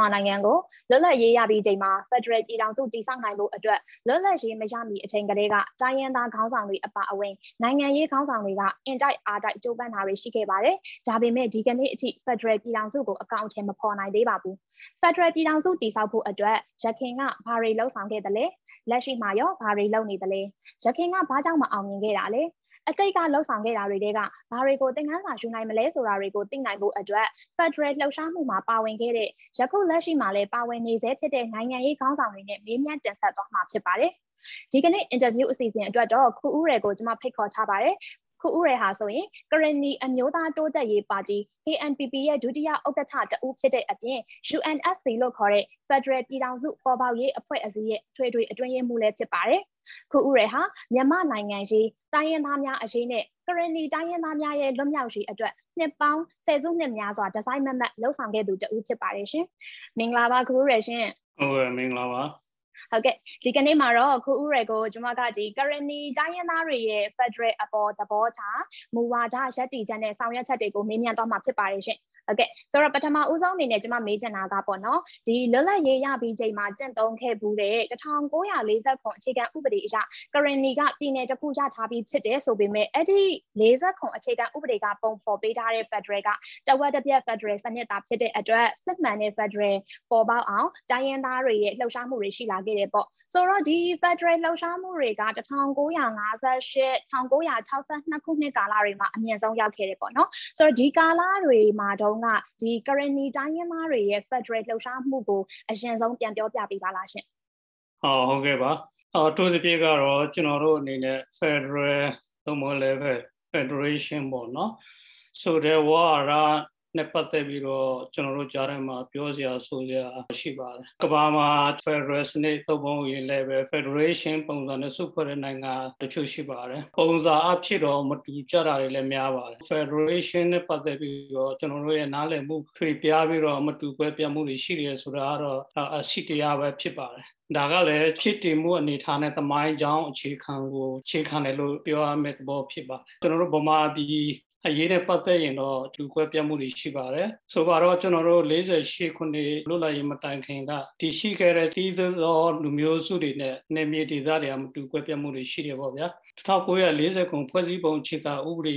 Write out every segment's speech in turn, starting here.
မြန်မာနိုင်ငံကိုလွတ်လပ်ရေးရပြီးချိန်မှာ Federal ပြည်ထောင်စုတည်ဆောက်နိုင်ဖို့အတွက်လွတ်လပ်ရေးမရမီအချိန်ကလေးကတိုင်းရင်းသားခေါင်းဆောင်တွေအပါအဝင်နိုင်ငံရေးခေါင်းဆောင်တွေကအင်တိုက်အားတိုက်ကြိုးပမ်းတာတွေရှိခဲ့ပါတယ်။ဒါပေမဲ့ဒီကနေ့အထိ Federal ပြည်ထောင်စုကိုအကောင့်အထည်မဖော်နိုင်သေးပါဘူး။ Federal ပြည်ထောင်စုတည်ဆောက်ဖို့အတွက်ရခင်ကဘာတွေလှုံ့ဆော်ခဲ့သလဲ။လက်ရှိမှာရောဘာတွေလုပ်နေသလဲ။ရခင်ကဘာကြောင့်မအောင်မြင်ခဲ့တာလဲ။ အတိတ်ကလှုပ်ဆောင်ခဲ့တာတွေကဘာတွေကိုသင်ခန်းစာယူနိုင်မလဲဆိုတာတွေကိုသိနိုင်ဖို့အတွက် Federal လှုပ်ရှားမှုမှာပါဝင်ခဲ့တဲ့ယခုလက်ရှိမှာလည်းပါဝင်နေဆဲဖြစ်တဲ့နိုင်ငံရေးခေါင်းဆောင်တွေနဲ့မေးမြန်းတင်ဆက်သွားမှာဖြစ်ပါတယ်။ဒီကနေ့ interview အစီအစဉ်အတွက်တော့ခူဦးရယ်ကိုကျွန်မဖိတ်ခေါ်ထားပါတယ်။ ခုဥရဟာဆိုရင်ကရဏီအမျိုးသားတိုးတက်ရေးပါတီ KNPP ရဲ့ဒုတိယဥက္ကဋ္ဌတဦးဖြစ်တဲ့အပြင် UNFC လို့ခေါ်တဲ့ Federal ပြည်ထောင်စုပေါ်ပေါက်ရေးအဖွဲ့အစည်းရဲ့ထွေထွေအတွင်းရေးမှူးလည်းဖြစ်ပါတယ်။ခုဥရဟာမြန်မာနိုင်ငံရေးတိုင်းရင်းသားများအရေးနဲ့ကရဏီတိုင်းရင်းသားများရဲ့လွတ်မြောက်ရေးအတွက်နှစ်ပေါင်းဆယ်စုနှစ်များစွာဒီဇိုင်းမမတ်လှုပ်ဆောင်ခဲ့သူတဦးဖြစ်ပါတယ်ရှင်။မင်္ဂလာပါခုဥရရှင်။ဟုတ်ကဲ့မင်္ဂလာပါ။ ဟုတ်ကဲ့ဒီကနေ့မှာတော့ခုဥရဲကိုကျွန်မကဒီ currently တိုင်းရင်းသားတွေရဲ့ federal အပေါ်သဘောထားမူဝါဒရပ်တည်ချက်နဲ့ဆောင်ရွက်ချက်တွေကိုမေးမြန်းတော့မှာဖြစ်ပါတယ်ရှင် ဟုတ်ကဲ့ဆိုတော့ပထမဦးဆုံးအနေနဲ့ကျွန်မမေးချင်တာကပေါ့နော်ဒီလွတ်လပ်ရေးရပြီးချိန်မှာကျင့်သုံးခဲ့ဘူးတဲ့1940ခုအခြေခံဥပဒေအရ currently ကပြည်နယ်တစ်ခုရထားပြီးဖြစ်တယ်ဆိုပေမဲ့အဲ့ဒီ40ခုအခြေခံဥပဒေကပုံဖော်ပေးထားတဲ့ federal ကတဝက်တစ်ပြက် federal စနစ်သားဖြစ်တဲ့အတွက်စစ်မှန်တဲ့ federal ပေါ်ပေါက်အောင်တိုင်းရင်းသားတွေရဲ့လှုပ်ရှားမှုတွေရှိလာခဲ့တယ်ပေါ့ဆိုတော့ဒီ federal လှုပ်ရှားမှုတွေက1958 1962ခုနှစ်ကာလတွေမှာအမြင့်ဆုံးရောက်ခဲ့တယ်ပေါ့နော်ဆိုတော့ဒီကာလတွေမှာတော့ကဒီ currently တိုင်းရင်းသားတွေရဲ့ federal လှုပ်ရှားမှုကိုအရင်ဆုံးပြန်ပြောပြပေးပါလားရှင်ဟုတ်ဟုတ်ကဲ့ပါအော်တိုးစပြေကတော့ကျွန်တော်တို့အနေနဲ့ federal သို့မဟုတ်လည်း federation ပေါ့နော်ဆိုတဲ့ဝါရ နဲ့ပတ်သက်ပြီးတော့ကျွန်တော်တို့ကြားထဲမှာပြောစရာဆိုစရာရှိပါတယ်။ကမ္ဘာမှာ Federal စနစ်သုံးပုံရင်လည်းပဲ Federation ပုံစံနဲ့စုဖွဲ့တဲ့နိုင်ငံတချို့ရှိပါတယ်။ပုံစံအဖြစ်တော့မတူကြတာတွေလည်းများပါတယ်။ Federation နဲ့ပတ်သက်ပြီးတော့ကျွန်တော်တို့ရဲ့နားလည်မှုထွေပြားပြီးတော့မတူပွဲပြမှုတွေရှိတယ်ဆိုတာကတော့အရှိတရားပဲဖြစ်ပါတယ်။ဒါကလည်းဖြစ်တည်မှုအနေထားနဲ့သမိုင်းကြောင်းအခြေခံကိုအခြေခံတယ်လို့ပြောရမယ့်သဘောဖြစ်ပါတယ်ကျွန်တော်တို့ဗမာပြည် အရေးနဲ့ပတ်သက်ရင်တော့လူကွဲပြတ်မှုတွေရှိပါတယ်ဆိုတော့ကျွန်တော်တို့48ခုနှစ်လွတ်လပ်ရေးမတိုင်ခင်ကတည်ရှိခဲ့တဲ့တည်သောလူမျိုးစုတွေနဲ့နေမြေဒေသတွေကမတူကွဲပြတ်မှုတွေရှိတယ်ပေါ့ဗျာ1940ခုဖွဲ့စည်းပုံခြေကဥပဒေ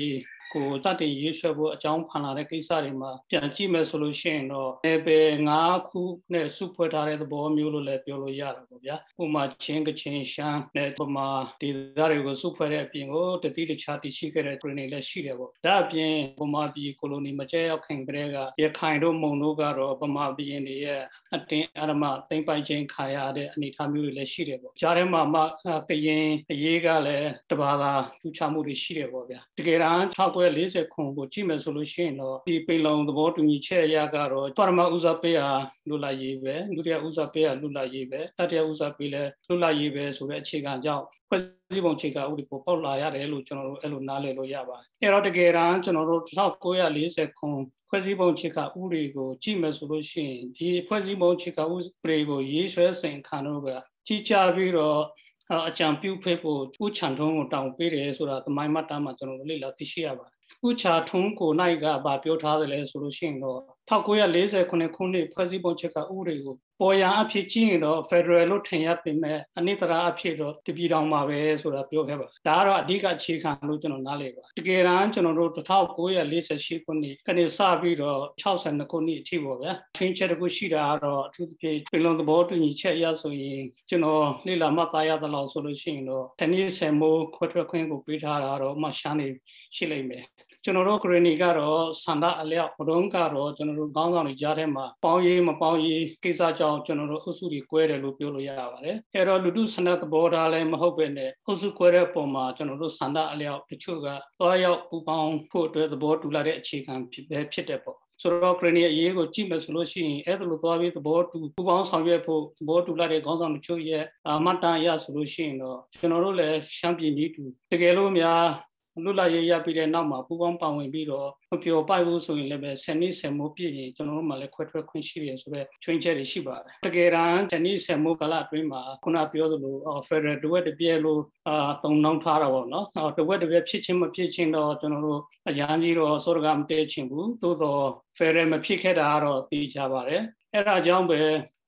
ကိုစတင်ရေးဆွဲဖို့အကြောင်းဖန်လာတဲ့ကိစ္စတွေမှာပြန်ကြည့်မယ်ဆိုလို့ရှိရင်တော့နယ်ပယ်၅ခုနဲ့စုဖွဲ့ထားတဲ့သဘောမျိုးလို့လည်းပြောလို့ရတာပေါ့ဗျာဥပမာချင်းကချင်းရှမ်းနဲ့ပမာဒေသတွေကိုစုဖွဲ့တဲ့အပြင်ကိုတတိတခြားတရှိခဲ့တဲ့ပြည်နယ်လည်းရှိတယ်ပေါ့ဒါအပြင်ပမာပြည်ကိုလိုနီမကျဲရောက်ခင်ကတည်းကရခိုင်တို့မုံတို့ကတော့ပမာပြည်တွေရဲ့အတင်းအရမသိမ့်ပိုက်ခြင်းခါရတဲ့အနေအထားမျိုးတွေလည်းရှိတယ်ပေါ့ကြားထဲမှာမှကရင်အရေးကလည်းတဘာသာထူးခြားမှုတွေရှိတယ်ပေါ့ဗျာတကယ်တမ်း1940ခုကိုကြည့်မယ်ဆိုလို့ရှိရင်တော့ဒီပိလုံသဘောတူညီချက်အရကတော့ပရမဥစားပေးဟာလွတ်လပ်ရေးပဲဒုတိယဥစားပေးဟာလွတ်လပ်ရေးပဲတတိယဥစားပေးလည်းလွတ်လပ်ရေးပဲဆိုတဲ့အခြေခံကြောင့်ဖွဲ့စည်းပုံအခြေခံဥပဒေကိုပေါက်လာရတယ်လို့ကျွန်တော်တို့အဲ့လိုနားလည်လို့ရပါတယ်အဲ့တော့တကယ်တမ်းကျွန်တော်တို့1940ခုဖွဲ့စည်းပုံခြေကဥပဒေကိုကြည့်မယ်ဆိုလို့ရှိရင်ဒီဖွဲ့စည်းပုံခြေကဥပဒေကိုရေးဆွဲစဉ်ခံတော့ကကြီးကြပြီးတော့အကြံပြုဖိတ်ဖို့ဥချန်ထုံးကိုတောင်းပေးတယ်ဆိုတာသမိုင်းမှတ်တမ်းမှာကျွန်တော်တို့လေ့လာသိရှိရပါတယ် ဥချာထုံးကိုနိုင်ကဗာပြောထားတယ်လဲဆိုလို့ရှိရင်တော့1940ခုနှစ်ခုနှစ်ဖွဲ့စည်းပုံချက်ကဥပဒေကိုပေါ်ရန်အဖြစ်ကြည့်ရင်တော့ Federal လို့ထင်ရပေမဲ့အနိတရာအဖြစ်တော့တပြည်တော်မှာပဲဆိုတာပြောခဲ့ပါဒါကတော့အဓိကအခြေခံလို့ကျွန်တော်နားလည်ပါတကယ်တမ်းကျွန်တော်တို့1948ခုနှစ်ကနေစပြီးတော့62ခုနှစ်အထိပေါ့ဗျာထင်းချက်တခုရှိတာကတော့အထူးသဖြင့်ပြည်လုံးသဘောတူညီချက်ရဆိုရင်ကျွန်တော်လေ့လာမှတ်သားရသလောက်ဆိုလို့ရှိရင်တော့တနည်းဆယ်မိုးခွဲထွက်ခွင့်ကိုပေးထားတာတော့မှရှားနေရှိလိမ့်မယ် ကျွန်တော်တို့ခရနီကတော့ဆန္ဒအလျောက်ဘုံကတော့ကျွန်တော်တို့ခေါင်းဆောင်တွေကြားထဲမှာပေါင်းရေးမပေါင်းရေးကိစ္စကြောင့်ကျွန်တော်တို့အုပ်စုတွေကွဲတယ်လို့ပြောလို့ရပါတယ်။အဲတော့လူထုဆန္ဒသဘောထားလည်းမဟုတ်ပဲနဲ့အုပ်စုကွဲတဲ့ပုံမှာကျွန်တော်တို့ဆန္ဒအလျောက်တချို့ကသွားရောက်ပူပေါင်းဖို့အတွက်သဘောတူလာတဲ့အခြေခံဖြစ်ပဲဖြစ်တဲ့ပေါ့ဆိုတော့ခရနီအရေးကိုကြည့်မယ်ဆိုလို့ရှိရင်အဲ့ဒါလိုသွားပြီးသဘောတူပူပေါင်းဆောင်ရွက်ဖို့သဘောတူလာတဲ့ခေါင်းဆောင်တချို့ရဲ့အမတ်တန်ရဆိုလို့ရှိရင်တော့ကျွန်တော်တို့လည်းရှမ်းပြည်နီးတူတကယ်လို့များ လွတ်လပ်ရေးရပြီးတဲ့နောက်မှာပူပေါင်းပါဝင်ပြီးတော့မပျော်ပိုက်ဘူးဆိုရင်လည်းပဲဆယ်နှစ်ဆယ်မိုးပြည့်ရင်ကျွန်တော်တို့မှလည်းခွဲထွက်ခွင့်ရှိတယ်ဆိုတော့ချွင်းချက်တွေရှိပါတယ်တကယ်တမ်းဆယ်နှစ်ဆယ်မိုးကာလအတွင်းမှာခုနပြောသလို Federal တဝက်တပြဲလို့အာတုံနှောင်းထားတာပေါ့နော်တဝက်တပြဲဖြစ်ချင်းမဖြစ်ချင်းတော့ကျွန်တော်တို့အရန်ကြီးတော့စောရကမတည့်ချင်ဘူးသို့တော့ Federal မဖြစ်ခဲ့တာကတော့သိကြပါတယ်အဲ့ဒါကြောင့်ပဲ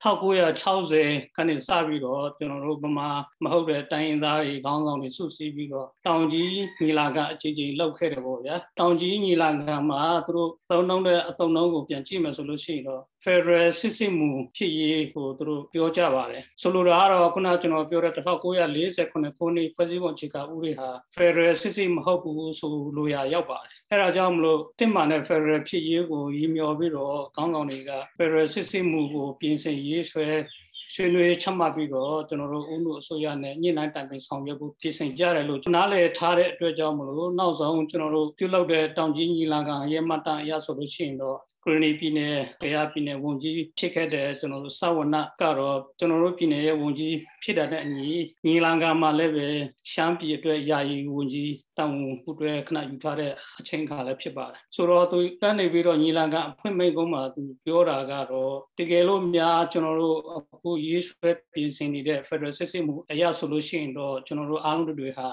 1960ခန်းနေစပြီးတော့ကျွန်တော်တို့ဗမာမဟုတ်တဲ့တိုင်းရင်းသားတွေခေါင်းဆောင်တွေစုစည်းပြီးတော့တောင်ကြီးညီလာခံအကြီးကြီးလုပ်ခဲ့တယ်ပေါ့ဗျာတောင်ကြီးညီလာခံမှာသူတို့သုံးနှုံးတဲ့အသုံးနှုံးကိုပြန်ကြည့်မယ်ဆိုလို့ရှိရင်တော့ Federal စစ်စစ်မှုဖြစ်ရေးကိုသူတို့ပြောကြပါတယ်ဆိုလိုတာကတော့ခုနကျွန်တော်ပြောတဲ့1948ခုနှစ်ဖွဲ့စည်းပုံအခြေခံဥပဒေဟာ Federal စစ်စစ်မဟုတ်ဘူးဆိုလိုရာရောက်ပါတယ်အဲဒါကြောင့်မလို့စစ်မှန်တဲ့ Federal ဖြစ်ရေးကိုရည်မျှော်ပြီးတော့ခေါင်းဆောင်တွေက Federal စစ်စစ်မှုကိုပြင်ဆင်ရေးဆွဲဆွေးနွေးချမှတ်ပြီးတော့ကျွန်တော်တို့ဦးမှုအစိုးရနဲ့ညှိနှိုင်းတိုင်ပင်ဆောင်ရွက်ဖို့ပြင်ဆင်ကြတယ်လို့နားလည်ထားတဲ့အတွက်ကြောင့်မလို့နောက်ဆုံးကျွန်တော်တို့ပြုလုပ်တဲ့တောင်ကြီးညီလာခံရဲမှတ်တမ်းအရဆိုလို့ရှိရင်တော့ ကရဏီပြည်နယ်တရားပြည်နယ်ဝန်ကြီးဖြစ်ခဲ့တဲ့ကျွန်တော်တို့စဝနကတော့ကျွန်တော်တို့ပြည်နယ်ရဲ့ဝန်ကြီးဖြစ်တဲ့အညီညီလန်ကာမှာလည်းပဲရှမ်းပြည်အတွက်ယာယီဝန်ကြီး တောင်ဝန်အတွက်ခဏယူထားတဲ့အချိန်ခါလည်းဖြစ်ပါတယ်ဆိုတော့သူတန်းနေပြီးတော့ညီလန်ကာအဖွင့်မိတ်ကုန်းမှာသူပြောတာကတော့တကယ်လို့များကျွန်တော်တို့အခုရေးဆွဲပြင်ဆင်နေတဲ့ Federal စစ်စစ်မှုအရာဆိုလို့ရှိရင်တော့ကျွန်တော်တို့အားလုံးတွေဟာ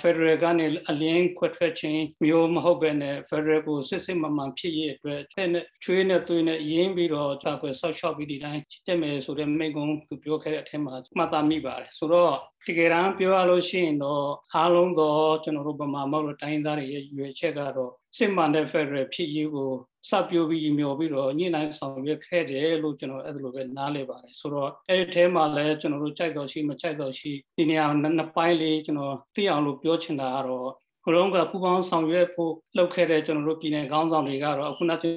Federal ကနေအလင်းခွဲထွက်ခြင်းမျိုးမဟုတ်ဘဲနဲ့ Federal ကိုစစ်စစ်မှန်မှန်ဖြစ်ရေးအတွက်တဲ့နဲ့ချွေးနဲ့သွေးနဲ့ရင်းပြီးတော့တာကွယ်ဆောက်ရှောက်ပြီးဒီတိုင်းတက်မယ်ဆိုတဲ့မိတ်ကုန်းသူပြောခဲ့တဲ့အထက်မှာမှတ်သားမိပါတယ်ဆိုတော့ တကယ်တမ်းပြောရလို့ရှိရင်တော့အားလုံးသောကျွန်တော်တို့ဗမာမောက်တိုင်းသားတွေရဲ့ရွေချက်ကတော့စစ်မှန်တဲ့ Federal ဖြစ်ရေးကိုစပြိုးပြီးမျှော်ပြီးတော့ညှိနှိုင်းဆောင်ရွက်ခဲ့တယ်လို့ကျွန်တော်အဲ့လိုပဲနားလည်ပါတယ်ဆိုတော့အဲ့ဒီထဲမှာလည်းကျွန်တော်တို့ကြိုက်တော်ရှိမကြိုက်တော်ရှိဒီနေရာနှစ်ပိုင်းလေးကျွန်တော်သိအောင်လို့ပြောချင်တာကတော့ဘုံကပူပေါင်းဆောင်ရွက်ဖို့လုပ်ခဲ့တဲ့ကျွန်တော်တို့ပြည်နယ်ခေါင်းဆောင်တွေကတော့အခုနောက်ဟို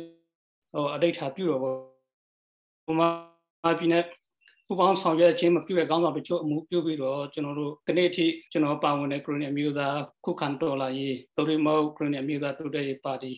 အဋိဌာပြုတော်ပေါ့ဘုမာပြည်နယ် ပူပေါင်းဆောင်ရွက်ခြင်းမပြုတဲ့ကောင်းဆောင်တချို့အမှုပြုပြီးတော့ကျွန်တော်တို့ဒီနေ့အထိကျွန်တော်ပါဝင်တဲ့ခရိုနီအမျိုးသားခုခံတော်လာရေးဒိုရီမောခရိုနီအမျိုးသားတိုးတက်ရေးပါတီ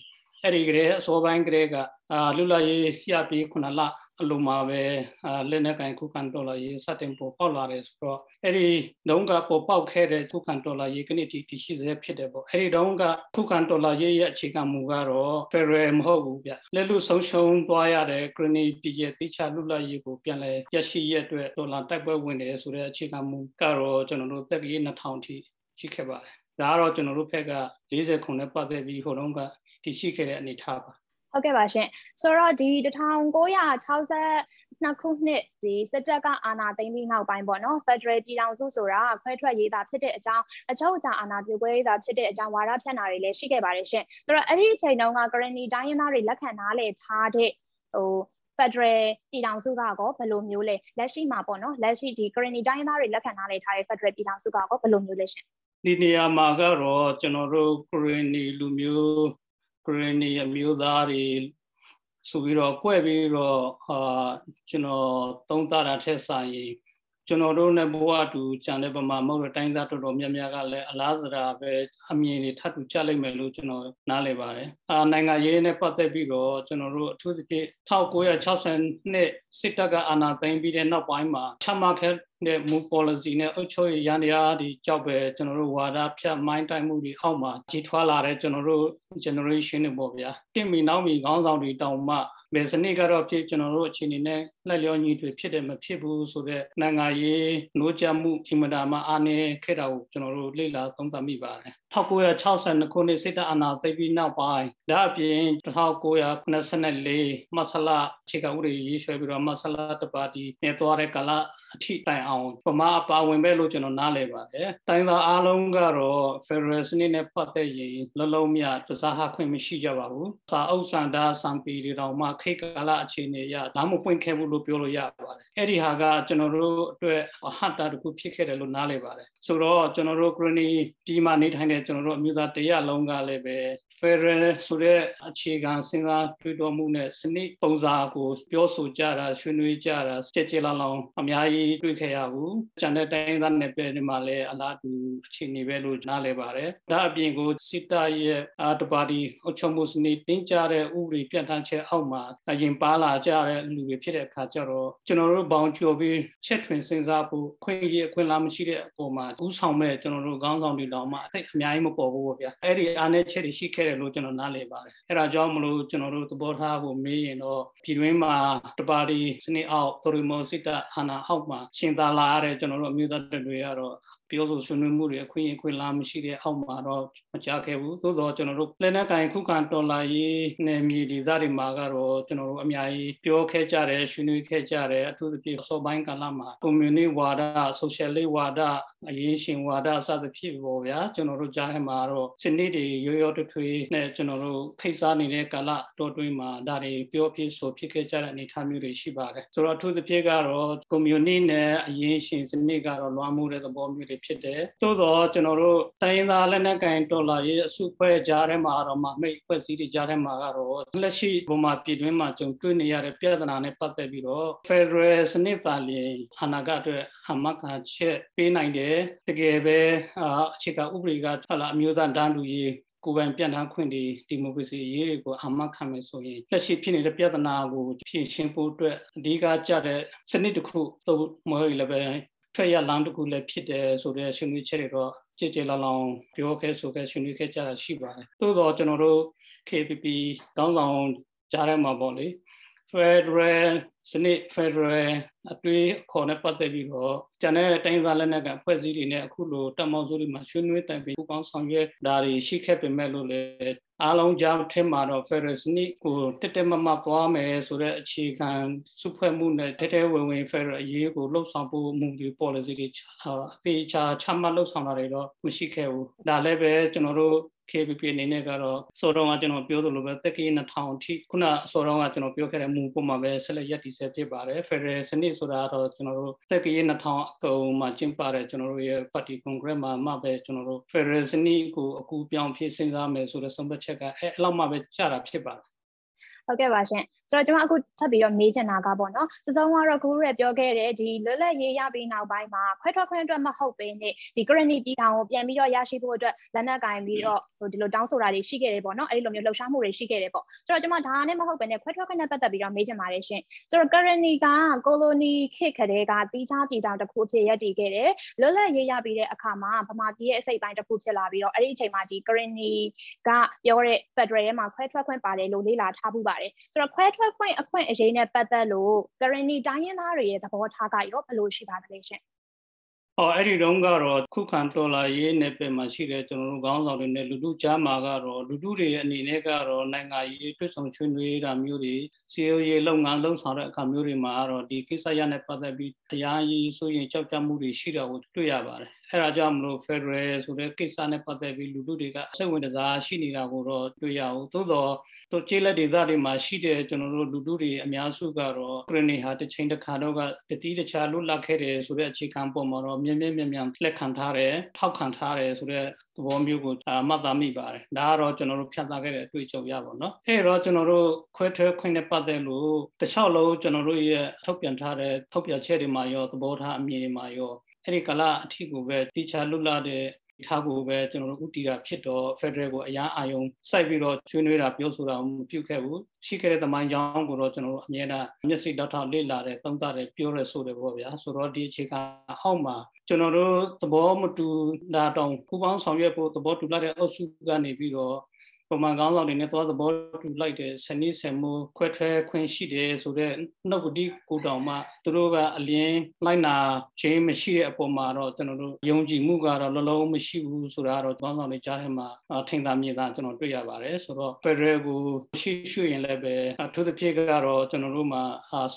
အဲ့ဒီကလေးအစောပိုင်းကလေးကအာလူလာရေးရပြီးခုနလ အလုံးမှာပဲအာလက်နက်ကန်ခုခံတော်လာရေးစတင်ပေါ်ပေါက်လာတယ်ဆိုတော့အဲ့ဒီတုန်းကပေါ်ပေါက်ခဲ့တဲ့ခုခံတော်လာရေးကနေ့ထိတရှိစေဖြစ်တယ်ပေါ့အဲ့ဒီတုန်းကခုခံတော်လာရေးရဲ့အခြေခံမူကတော့ Federal မဟုတ်ဘူးဗျလက်လူဆုံးရှုံးသွားရတဲ့ Grenade ပြည်ရဲ့တိချလူလာရေးကိုပြန်လဲရရှိရတဲ့ဒေါ်လာတိုက်ပွဲဝင်တယ်ဆိုတဲ့အခြေခံမူကတော့ကျွန်တော်တို့တက်ကြီး2000ထိရှိခဲ့ပါတယ်ဒါကတော့ကျွန်တော်တို့ဖက်က40ခုနဲ့ပတ်သက်ပြီးဟိုတုန်းကတရှိခဲ့တဲ့အနေအထားပါ ဟုတ်ကဲ့ပါရှင်ဆိုတော့ဒီ1960နှစ်ခုနှစ်ဒီစစ်တပ်ကအာဏာသိမ်းပြီးနောက်ပိုင်းပေါ့နော် Federal ပြည်ထောင်စုဆိုတာခွဲထွက်ရေးသားဖြစ်တဲ့အကြောင်းအချုပ်အခြာအာဏာပြုခွဲရေးသားဖြစ်တဲ့အကြောင်းဝါဒဖြန့်တာတွေလည်းရှိခဲ့ပါတယ်ရှင်ဆိုတော့အဲ့ဒီအချိန်တုန်းက currently တိုင်းရင်းသားတွေလက်ခံနားလည်ထားတဲ့ဟို Federal ပြည်ထောင်စုကကောဘယ်လိုမျိုးလဲလက်ရှိမှာပေါ့နော်လက်ရှိဒီ currently တိုင်းရင်းသားတွေလက်ခံနားလည်ထားတဲ့ Federal ပြည်ထောင်စုကကောဘယ်လိုမျိုးလဲရှင်ဒီနေရာမှာကတော့ကျွန်တော်တို့ currently လူမျိုး ခရနီအမျိုးသားတွေဆိုပြီးတော့ကွဲ့ပြီးတော့ဟာကျွန်တော်သုံးသတာထက်ဆိုင်ရင်ကျွန်တော်တို့နဲ့ဘဝတူကြံတဲ့ပမာမဟုတ်တဲ့တိုင်းသားတော်တော်များများကလည်းအလားသရာပဲအမြင်တွေထပ်တူကြလိမ့်မယ်လို့ကျွန်တော်နားလည်ပါတယ်။အာနိုင်ငံရေးနဲ့ပတ်သက်ပြီးတော့ကျွန်တော်တို့အထူးသဖြင့်1960နှစ်စစ်တပ်ကအာဏာသိမ်းပြီးတဲ့နောက်ပိုင်းမှာချမှတ် ခဲ့တဲ့မူ policy နဲ့အုပ်ချုပ်ရေးရန်တရားဒီကြောက်ပဲကျွန်တော်တို့ဝါဒဖြတ်မိုင်းတိုင်မှုတွေအောက်မှာကြီးထွားလာတဲ့ကျွန်တော်တို့ generation တွေပေါ့ဗျာ။တင်မီနောက်မီခေါင်းဆောင်တွေတောင်မှဘယ်စနစ်ကတော့ဖြစ်ကျွန်တော်တို့အခြေအနေနဲ့လက်လျောညီတွေဖြစ်တယ်မဖြစ်ဘူးဆိုတော့နိုင်ငံရေးနှိုးကြမှုအင်မတာမှအားနည်းခဲ့တာကိုကျွန်တော်တို့လေ့လာသုံးသပ်မိပါတယ်1962ခုနှစ်စစ်တပ်အာဏာသိမ်းပြီးနောက်ပိုင်းဒါအပြင်1994မဆလာခြေကဥတွေရေးဆွဲပြီးတော့မဆလာတပါတီနေသွားတဲ့ကာလအထိတိုင်အောင်ပမာအပါဝင်ပဲလို့ကျွန်တော်နားလည်ပါတယ်။တိုင်းသားအားလုံးကတော့ Federal စနစ်နဲ့ပတ်သက်ရင်လုံးလုံးမြတစားဟခွင့်မရှိကြပါဘူး။စာအုပ်စံတာစံပီတွေတောင်မှခိတ်ကာလအခြေအနေရဒါမှမပွင့်ခဲ့ဘူးလို့ပြောလို့ရပါတယ်။အဲ့ဒီဟာကကျွန်တော်တို့အတွက်အဟတာတခုဖြစ်ခဲ့တယ်လို့နားလည်ပါတယ်။ဆိုတော့ကျွန်တော်တို့ Granny ပြည်မှာနေထိုင်တဲ့ကျွန်တော်တို့အမျိုးသားတရလုံးကလည်းပဲ Federal ဆိုတဲ့အခြေခံစဉ်းစားတွေးတောမှုနဲ့စနစ်ပုံစံကိုပြောဆိုကြတာဆွေးနွေးကြတာကြက်ကြလောင်လောင်အများကြီးတွေ့ခဲ့ရဘူး။ကျန်တဲ့တိုင်းသားနယ်ပယ်တွေမှာလည်းအလားတူအခြေအနေပဲလို့နားလည်ပါတယ်။ဒါအပြင်ကိုစစ်တပ်ရဲ့အာတပါတီအုပ်ချုပ်မှုစနစ်တင်းကြတဲ့ဥပဒေပြဋ္ဌာန်းချက်အောက်မှာအရင်ပါလာကြတဲ့လူတွေဖြစ်တဲ့အခါကျတော့ကျွန်တော်တို့ဘောင်ကျော်ပြီးချက်ထွင်စဉ်းစားဖို့ခွင့်ရအခွင့်အလားမရှိတဲ့အပေါ်မှာဥဆောင်မဲ့ကျွန်တော်တို့ခေါင်းဆောင်တွေတောင်မှအအများကြီးမပေါ်ဘူးပေါ့ဗျာ။အဲ့ဒီအားနည်းချက်တွေရှိခဲ့တယ်လို့ကျွန်တော်နားလည်ပါတယ်အဲ့ဒါကြောင့်မလို့ကျွန်တော်တို့သဘောထားကိုမေးရင်တော့ပြည်တွင်းမှာတပါတီစနစ်အောက်သို့မဟုတ်စစ်တပ်အာဏာအောက်မှာရှင်သာလာရတဲ့ကျွန်တော်တို့အမျိုးသားတွေကတော့ ပြောဆိုဆွေးနွေးမှုတွေအခွင့်အခွင့်လာမရှိတဲ့အောက်မှာတော့မကြခဲ့ဘူးသို့တော့ကျွန်တော်တို့လက်နက်ကင်ခုခံတော်လာရေးနယ်မြေဒေသတွေမှာကတော့ကျွန်တော်တို့အများကြီးပြောခဲ့ကြတယ်ဆွေးနွေးခဲ့ကြတယ်အထူးသဖြင့်စောပိုင်းကာလမှာ community ဝါဒ social လေးဝါဒအရေးရှင်ဝါဒစသဖြင့်ပေါ့ဗျာကျွန်တော်တို့ကြားထဲမှာတော့စနစ်တွေရိုးရိုးထွထွေးနဲ့ကျွန်တော်တို့ဖိတ်စားနေတဲ့ကာလတော်တွင်းမှာဒါတွေပြောဖြစ်ဆိုဖြစ်ခဲ့ကြတဲ့အနေအထားမျိုးတွေရှိပါတယ်ဆိုတော့အထူးသဖြင့်ကတော့ community နဲ့အရေးရှင်စနစ်ကတော့လွှမ်းမိုးတဲ့သဘောမျိုးတွေဖြစ်တယ်သို့တော့ကျွန်တော်တို့တိုင်းရင်းသားလက်နက်ကိုင်တော်လာရေးအစုဖွဲ့ကြားထဲမှာတော့မမိတ်ဖွဲ့စည်းတွေကြားထဲမှာကတော့လက်ရှိဘုံမှာပြည်တွင်းမှာကြုံတွေ့နေရတဲ့ပြဿနာနဲ့ပတ်သက်ပြီးတော့ Federal စနစ်ပါလျင်အနာဂတ်အတွက်အမကချက်ပေးနိုင်တယ်တကယ်ပဲအခြေခံဥပဒေကဟလာအမျိုးသားတန်းတူရေးကိုယ်ပိုင်ပြန်ထမ်းခွင့်တွေဒီမိုကရေစီရေးတွေကိုအမှတ်ခံမယ်ဆိုရင်လက်ရှိဖြစ်နေတဲ့ပြဿနာကိုဖြေရှင်းဖို့အတွက်အဓိကကြတဲ့စနစ်တစ်ခုသို့မဟုတ်လည်းပဲ ထွက်ရလမ်းတစ်ခုလည်းဖြစ်တယ်ဆိုတဲ့ဆွေးနွေးချက်တွေတော့ကြည်ကြည်လောင်လောင်ပြောခဲ့ဆိုခဲ့ဆွေးနွေးခဲ့ကြတာရှိပါတယ်။သို့တော့ကျွန်တော်တို့ KPP တောင်းဆောင်ကြားထဲမှာပေါ့လေ Federal စနစ် Federal အတွေ့အခေါ်နဲ့ပတ်သက်ပြီးတော့ကျန်တဲ့တိုင်းသားလက်နက်ကဖွဲ့စည်းတွေနဲ့အခုလိုတပ်မောက်စုတွေမှာဆွေးနွေးတိုင်ပင်ပူးပေါင်းဆောင်ရွက်ဒါတွေရှိခဲ့ပေမဲ့လို့လည်း အားလုံးကြားထဲမှာတော့ Federal စနစ်ကိုတက်တက်မမသွားမယ်ဆိုတဲ့အခြေခံစုဖွဲ့မှုနဲ့တဲတဲဝင်ဝင် Federal အရေးကိုလှုပ်ဆောင်ဖို့မူဒီ policy တွေအသေးချာချမှတ်လှုပ်ဆောင်တာတွေတော့မရှိခဲ့ဘူးဒါလည်းပဲကျွန်တော်တို့ KPP အနေနဲ့ကတော့စောတော့ကကျွန်တော်ပြောသလိုပဲတက်ကီ2000အထိခုနစောတော့ကကျွန်တော်ပြောခဲ့တဲ့မူပုံမှာပဲဆက်လက်ရည်တည်ဆဲဖြစ်ပါတယ် Federal စနစ်ဆိုတာတော့ကျွန်တော်တို့တက်ကီ2000အကုန်မှာကျင်းပတဲ့ကျွန်တော်တို့ရဲ့ Party Congress မှာမှပဲကျွန်တော်တို့ Federal စနစ်ကိုအကူပြောင်းဖြစ်စဉ်းစားမယ်ဆိုတဲ့ဆုံးဖြတ်ချက်ကအဲအဲ့လောက်မှပဲကြာတာဖြစ်ပါတယ်ဟုတ်ကဲ့ပါရှင်ဆိုတော့ကျွန်မအခုထပ်ပြီးတော့မေးချင်တာကပေါ့နော်စစုံကတော့ခုရဲပြောခဲ့တဲ့ဒီလွတ်လပ်ရေးရပြီးနောက်ပိုင်းမှာခွဲထွက်ခွင့်အတွက်မဟုတ်ဘဲနဲ့ဒီ currency ပြည်ထောင်ကိုပြန်ပြီးတော့ရရှိဖို့အတွက်လက်နက်ကင်ပြီးတော့ဟိုဒီလိုတောင်းဆိုတာတွေရှိခဲ့တယ်ပေါ့နော်အဲ့ဒီလိုမျိုးလှုပ်ရှားမှုတွေရှိခဲ့တယ်ပေါ့ဆိုတော့ကျွန်မဒါနဲ့မဟုတ်ဘဲနဲ့ခွဲထွက်ခွင့်နဲ့ပတ်သက်ပြီးတော့မေးချင်ပါတယ်ရှင်ဆိုတော့ currency က colony ခေတ်ခတဲ့ကတီးခြားပြည်ထောင်တစ်ခုအဖြစ်ရည်တည်ခဲ့တယ်လွတ်လပ်ရေးရပြီးတဲ့အခါမှာဗမာပြည်ရဲ့အစိတ်ပိုင်းတစ်ခုဖြစ်လာပြီးတော့အဲ့ဒီအချိန်မှာဒီ currency ကပြောတဲ့ federal ရဲ့မှာခွဲထွက်ခွင့်ပါတယ်လို့လေ့လာထားမှုပါတယ်ဆိုတော့ခွဲထွက်ခွင့်အခွင့်အရေးနဲ့ပတ်သက်လို့ currently တိုင်းရင်းသားတွေရဲ့သဘောထားကရောဘယ်လိုရှိပါသလဲရှင်။အော်အဲ့ဒီတုန်းကတော့ခုခံတော်လာရေးနယ်ပယ်မှာရှိတဲ့ကျွန်တော်တို့ခေါင်းဆောင်တွေနဲ့လူလူကြားမှာကတော့လူလူတွေရဲ့အနေနဲ့ကတော့နိုင်ငံရေးတွစ်ဆောင်ချွေးနွေးတာမျိုးတွေစီယိုရေးလုပ်ငန်းလုပ်ဆောင်တဲ့အခါမျိုးတွေမှာကတော့ဒီကိစ္စရနဲ့ပတ်သက်ပြီးတရားရေးဆိုရင်ကြောက်ကြမှုတွေရှိတာကိုတွေ့ရပါတယ်။အဲ့ဒါကြောင့်မလို့ Federal ဆိုတဲ့ကိစ္စနဲ့ပတ်သက်ပြီးလူလူတွေကစိတ်ဝင်စားရှိနေတာကိုတော့တွေ့ရအောင်။သို့တော့ တို့ကျေးလက်ဒေသတွေမှာရှိတဲ့ကျွန်တော်တို့လူလူတွေအများစုကတော့ခရနီဟာတစ်ချိန်တစ်ခါတော့ကတတိတခြားလွတ်လပ်ခဲ့တယ်ဆိုတဲ့အခြေခံပုံမှာတော့မြင်းမြင်းမြင်းမြန်းလက်ခံထားတယ်ထောက်ခံထားတယ်ဆိုတဲ့သဘောမျိုးကိုမှတ်သားမိပါတယ်ဒါကတော့ကျွန်တော်တို့ဖြတ်သားခဲ့တဲ့အတွေ့အကြုံရပါတော့အဲ့တော့ကျွန်တော်တို့ခွဲထွဲခွင့်နဲ့ပတ်သက်လို့တခြားလုံးကျွန်တော်တို့ရဲ့ထုတ်ပြန်ထားတဲ့ထုတ်ပြန်ချက်တွေမှာရောသဘောထားအမြင်တွေမှာရောအဲ့ဒီကလာအထီကိုပဲတိချာလွတ်လပ်တဲ့ ထားဖို့ပဲကျွန်တော်တို့ဥတီတာဖြစ်တော့ Federal ကိုအရာအာယုံစိုက်ပြီးတော့ကျွေးနွေးတာပြောဆိုတာမပြုခဲ့ဘူးရှိခဲ့တဲ့သမိုင်းကြောင်းကိုတော့ကျွန်တော်တို့အမြဲတမ်းမျက်စိတောက်ထောက်လေ့လာတယ်သုံးသပ်တယ်ပြောရဲဆိုတယ်ပေါ့ဗျာဆိုတော့ဒီအခြေခံအောက်မှာကျွန်တော်တို့သဘောမတူတာတောင်ပူပေါင်းဆောင်ရွက်ဖို့သဘောတူလာတဲ့အုပ်စုကနေပြီးတော့ ပုံမှန်ကောင်းဆောင်တွေနဲ့သွားသဘောတူလိုက်တဲ့စနစ်ဆယ်မှုခွဲထဲခွင့်ရှိတယ်ဆိုတော့နှုတ်ပတိကိုတောင်မှသူတို့ကအလင်းလိုက်နာခြင်းမရှိတဲ့အပေါ်မှာတော့ကျွန်တော်တို့ယုံကြည်မှုကတော့လုံးလုံးမရှိဘူးဆိုတာတော့ကောင်းဆောင်တွေကြားထဲမှာထင်သာမြင်သာကျွန်တော်တွေ့ရပါတယ်ဆိုတော့ Federal ကိုရှိရှိရင်လည်းပဲအထူးသဖြင့်ကတော့ကျွန်တော်တို့မှာ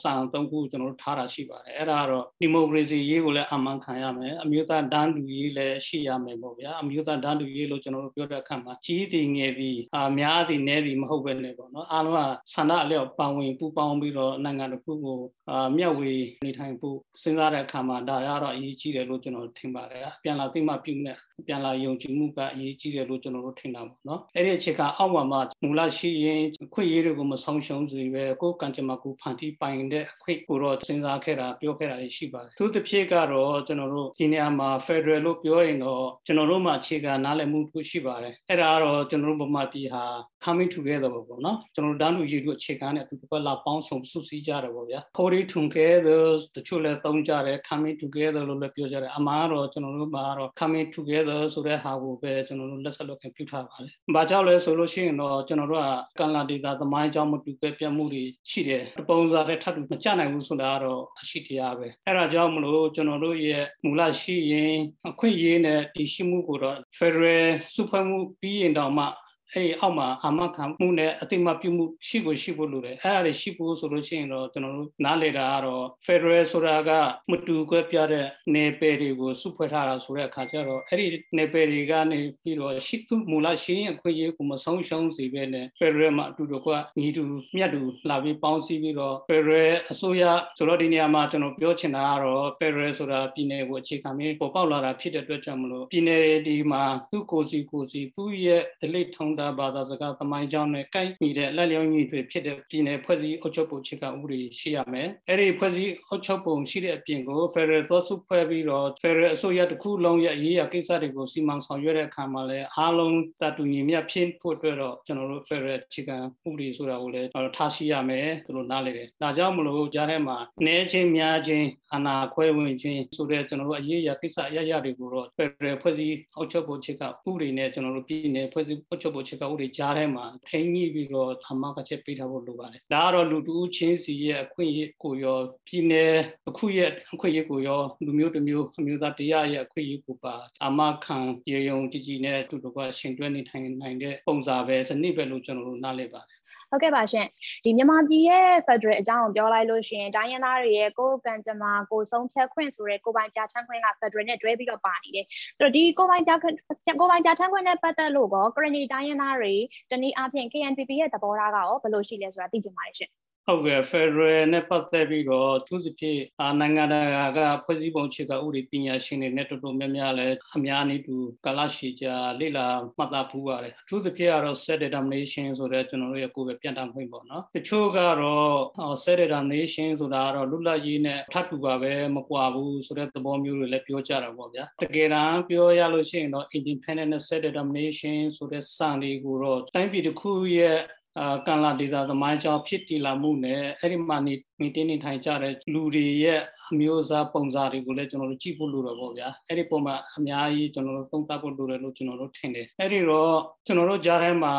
စံသုံးခုကျွန်တော်တို့ထားတာရှိပါတယ်အဲ့ဒါကတော့ဒီမိုကရေစီရေးကိုလည်းအမှန်ခံရမယ်အမျိုးသားဒန်းတူရေးလည်းရှိရမယ်ပေါ့ဗျာအမျိုးသားဒန်းတူရေးလို့ကျွန်တော်တို့ပြောတဲ့အခါမှာကြီးတည်ငယ်ပြီးအာများသည်နည်းသည်မဟုတ်ပဲလေပေါ့နော်အားလုံးကဆန္ဒအလျောက်ပါဝင်ပူးပေါင်းပြီးတော့နိုင်ငံတစ်ခုကိုအာမျက်ဝေနေထိုင်ဖို့စဉ်းစားတဲ့အခါမှာဒါရတော့အရေးကြီးတယ်လို့ကျွန်တော်ထင်ပါတယ်အပြန်လာသိမှပြုနဲ့အ ပြန်လာယုံကြည်မှုကအရေးကြီးတယ်လို့ကျွန်တော်တို့ထင်တာပေါ့နော်အဲ့ဒီအခြေခံအောက်မှာမှမူလရှိရင်ခွင့်ရေးတွေကိုမဆောင်ရှုံးစေပဲကိုယ်ကံကြမ္မာကိုဖန်တီးပိုင်တဲ့အခွင့်ကိုတော့စဉ်းစားခဲ့တာပြောခဲ့တာရှိပါတယ်သူတစ်ဖြစ်ကတော့ကျွန်တော်တို့ဒီနေရာမှာ Federal လို့ပြောရင်တော့ကျွန်တော်တို့မှာအခြေခံနားလည်မှုရှိပါတယ်အဲ့ဒါကတော့ကျွန်တော်တို့ဗမာပြည်ဟာ coming together ပေါ့နော်ကျွန်တော်တို့တန်းတူရည်တို့အခြေခံနဲ့အတူတူလာပေါင်းစုံစုစည်းကြတယ်ပေါ့ဗျာ Holy together တချို့လည်းသုံးကြတယ် coming together လို့လည်းပြောကြတယ်အမှားတော့ကျွန်တော်တို့မှာတော့ coming together ဆိုတဲ့ဟာကိုပဲကျွန်တော်တို့လက်ဆက်လုပ်ခင်ပြုထားပါတယ်။ဘာကြောင့်လဲဆိုလို့ရှိရင်တော့ကျွန်တော်တို့ကကန္လာဒေတာသမိုင်းကြောင့်မတူပြပြမှုတွေရှိတယ်။ပုံစံနဲ့ထပ်တူမကြနိုင်ဘူးဆိုတာကတော့အရှိတရားပဲ။အဲဒါကြောင့်မလို့ကျွန်တော်တို့ရဲ့မူလရှိရင်အခွင့်အရေးနဲ့တည်ရှိမှုကိုတော့ Federal စုဖွဲ့မှုပြီးရင်တော့မှ အဲ့အောက်မှာအာမခံမှုနဲ့အတိမပြုမှုရှိကိုရှိဖို့လိုတယ်အဲ့ဒါတွေရှိဖို့ဆိုလို့ရှိရင်တော့ကျွန်တော်တို့နားလည်တာကတော့ Federal ဆိုတာကမတူကွဲပြားတဲ့နယ်ပယ်တွေကိုစုဖွဲ့ထားတာဆိုတဲ့အခါကျတော့အဲ့ဒီနယ်ပယ်တွေကနေပြီးတော့ရှိသူမူလရှိရင်အခွင့်အရေးကိုမဆုံးရှုံးစေဘဲနဲ့ Federal မှာအတူတူကညီတူမြတ်တူလာပြီးပေါင်းစည်းပြီးတော့ Federal အစိုးရဆိုတော့ဒီနေရာမှာကျွန်တော်ပြောချင်တာကတော့ Federal ဆိုတာပြည်နယ်ကိုအခြေခံပြီးပေါ်ပေါက်လာတာဖြစ်တဲ့အတွက်ကြောင့်မလို့ပြည်နယ်ဒီမှာသူ့ကိုယ်စီကိုယ်စီသူ့ရဲ့ delete ထုံးတာဘာသာစကားသမိုင်းကြောင်းနဲ့ကိုက်မိတဲ့လက်လျောင်းညီတွေဖြစ်တဲ့ပြည်နယ်ဖွဲ့စည်းအုပ်ချုပ်ပုံချက်ကဥပဒေရှိရမယ်။အဲ့ဒီဖွဲ့စည်းအုပ်ချုပ်ပုံရှိတဲ့အပြင်ကို Federal သောစုဖွဲ့ပြီးတော့ Federal အစိုးရတစ်ခုလုံးရဲ့အရေးအကိစ္စတွေကိုစီမံဆောင်ရွက်တဲ့အခါမှာလည်းအားလုံးတတူညီမျှဖြစ်ဖို့အတွက်တော့ကျွန်တော်တို့ Federal ချက်ကဥပဒေဆိုတာကိုလည်းထားရှိရမယ်သူတို့နားလေတယ်။ဒါကြောင့်မလို့ကြားထဲမှာနေချင်းများချင်းအာဏာခွဲဝင်ခြင်းဆိုတဲ့ကျွန်တော်တို့အရေးအကိစ္စအရရတွေကိုတော့ Federal ဖွဲ့စည်းအုပ်ချုပ်ပုံချက်ကဥပဒေနဲ့ကျွန်တော်တို့ပြည်နယ်ဖွဲ့စည်းအုပ်ချုပ်ပုံချက်ကဥပဒေကြားထဲမှာထိန်းညှိပြီးတော့အမကချက်ပေးထားဖို့လိုပါတယ်ဒါကတော့လူတူချင်းစီရဲ့အခွင့်အရေးကိုရောပြည်နယ်အခုရဲ့အခွင့်အရေးကိုရောလူမျိုးတစ်မျိုးအမျိုးသားတရားရဲ့အခွင့်အရေးကိုပါအမခံရေယုံကြည်ကြည်နဲ့အတူတူကရှင်တွဲနေထိုင်နိုင်တဲ့ပုံစံပဲစနစ်ပဲလို့ကျွန်တော်တို့နားလည်ပါတယ် ဟုတ်ကဲ့ပါရှင်ဒီမြန်မာပြည်ရဲ့ Federal အကြောင်းကိုပြောလိုက်လို့ရှိရင်တိုင်းရင်းသားတွေရဲ့ကိုယ်ကံကြမ္မာကိုဆုံးဖြတ်ခွင့်ဆိုတဲ့ကိုပိုင်ပြဋ္ဌာန်းခွင့်က Federal နဲ့တွဲပြီးတော့ပါနေတယ်ဆိုတော့ဒီကိုပိုင်ပြဋ္ဌာန်းကိုပိုင်ပြဋ္ဌာန်းခွင့်နဲ့ပတ်သက်လို့ကောကရဏီတိုင်းရင်းသားတွေတနည်းအားဖြင့် KNPP ရဲ့သဘောထားကရောဘယ်လိုရှိလဲဆိုတာသိချင်ပါတယ်ရှင် ဟုတ်ကဲ့ Federal နဲ့ပတ်သက်ပြီးတော့သူစဖြစ်နိုင်ငံတကာကဖွဲ့စည်းပုံချက်ကဥပဒေပညာရှင်တွေနဲ့တော်တော်များများလည်းအများနည်းတူကာလရှည်ကြာလေ့လာမှတ်သားဖူးပါတယ်အထူးသဖြင့်ကတော့ set determination ဆိုတဲ့ကျွန်တော်တို့ရဲ့ကိုယ်ပဲပြန်တမ်းခွင့်ပေါ့နော်တချို့ကတော့ set determination ဆိုတာကတော့လွတ်လပ်ရေးနဲ့ထပ်တူပါပဲမကွာဘူးဆိုတဲ့သဘောမျိုးတွေလည်းပြောကြတာပေါ့ဗျာတကယ်တမ်းပြောရလို့ရှိရင်တော့ independent set determination ဆိုတဲ့စံတွေကိုတော့တိုင်းပြည်တစ်ခုရဲ့ အာကံလာဒေတာသမိုင်းကြောင့်ဖြစ်တည်လာမှုနဲ့အဲ့ဒီမှာနေမင်းတင်းနေထိုင်ကြတဲ့လူတွေရဲ့အမျိုးအစားပုံစံတွေကိုလည်းကျွန်တော်တို့ကြည့်ဖို့လိုတော့ပေါ့ဗျာအဲ့ဒီပုံမှာအများကြီးကျွန်တော်တို့သုံးသပ်ဖို့လိုတယ်လို့ကျွန်တော်တို့ထင်တယ်အဲ့ဒီတော့ကျွန်တော်တို့ကြားထဲမှာ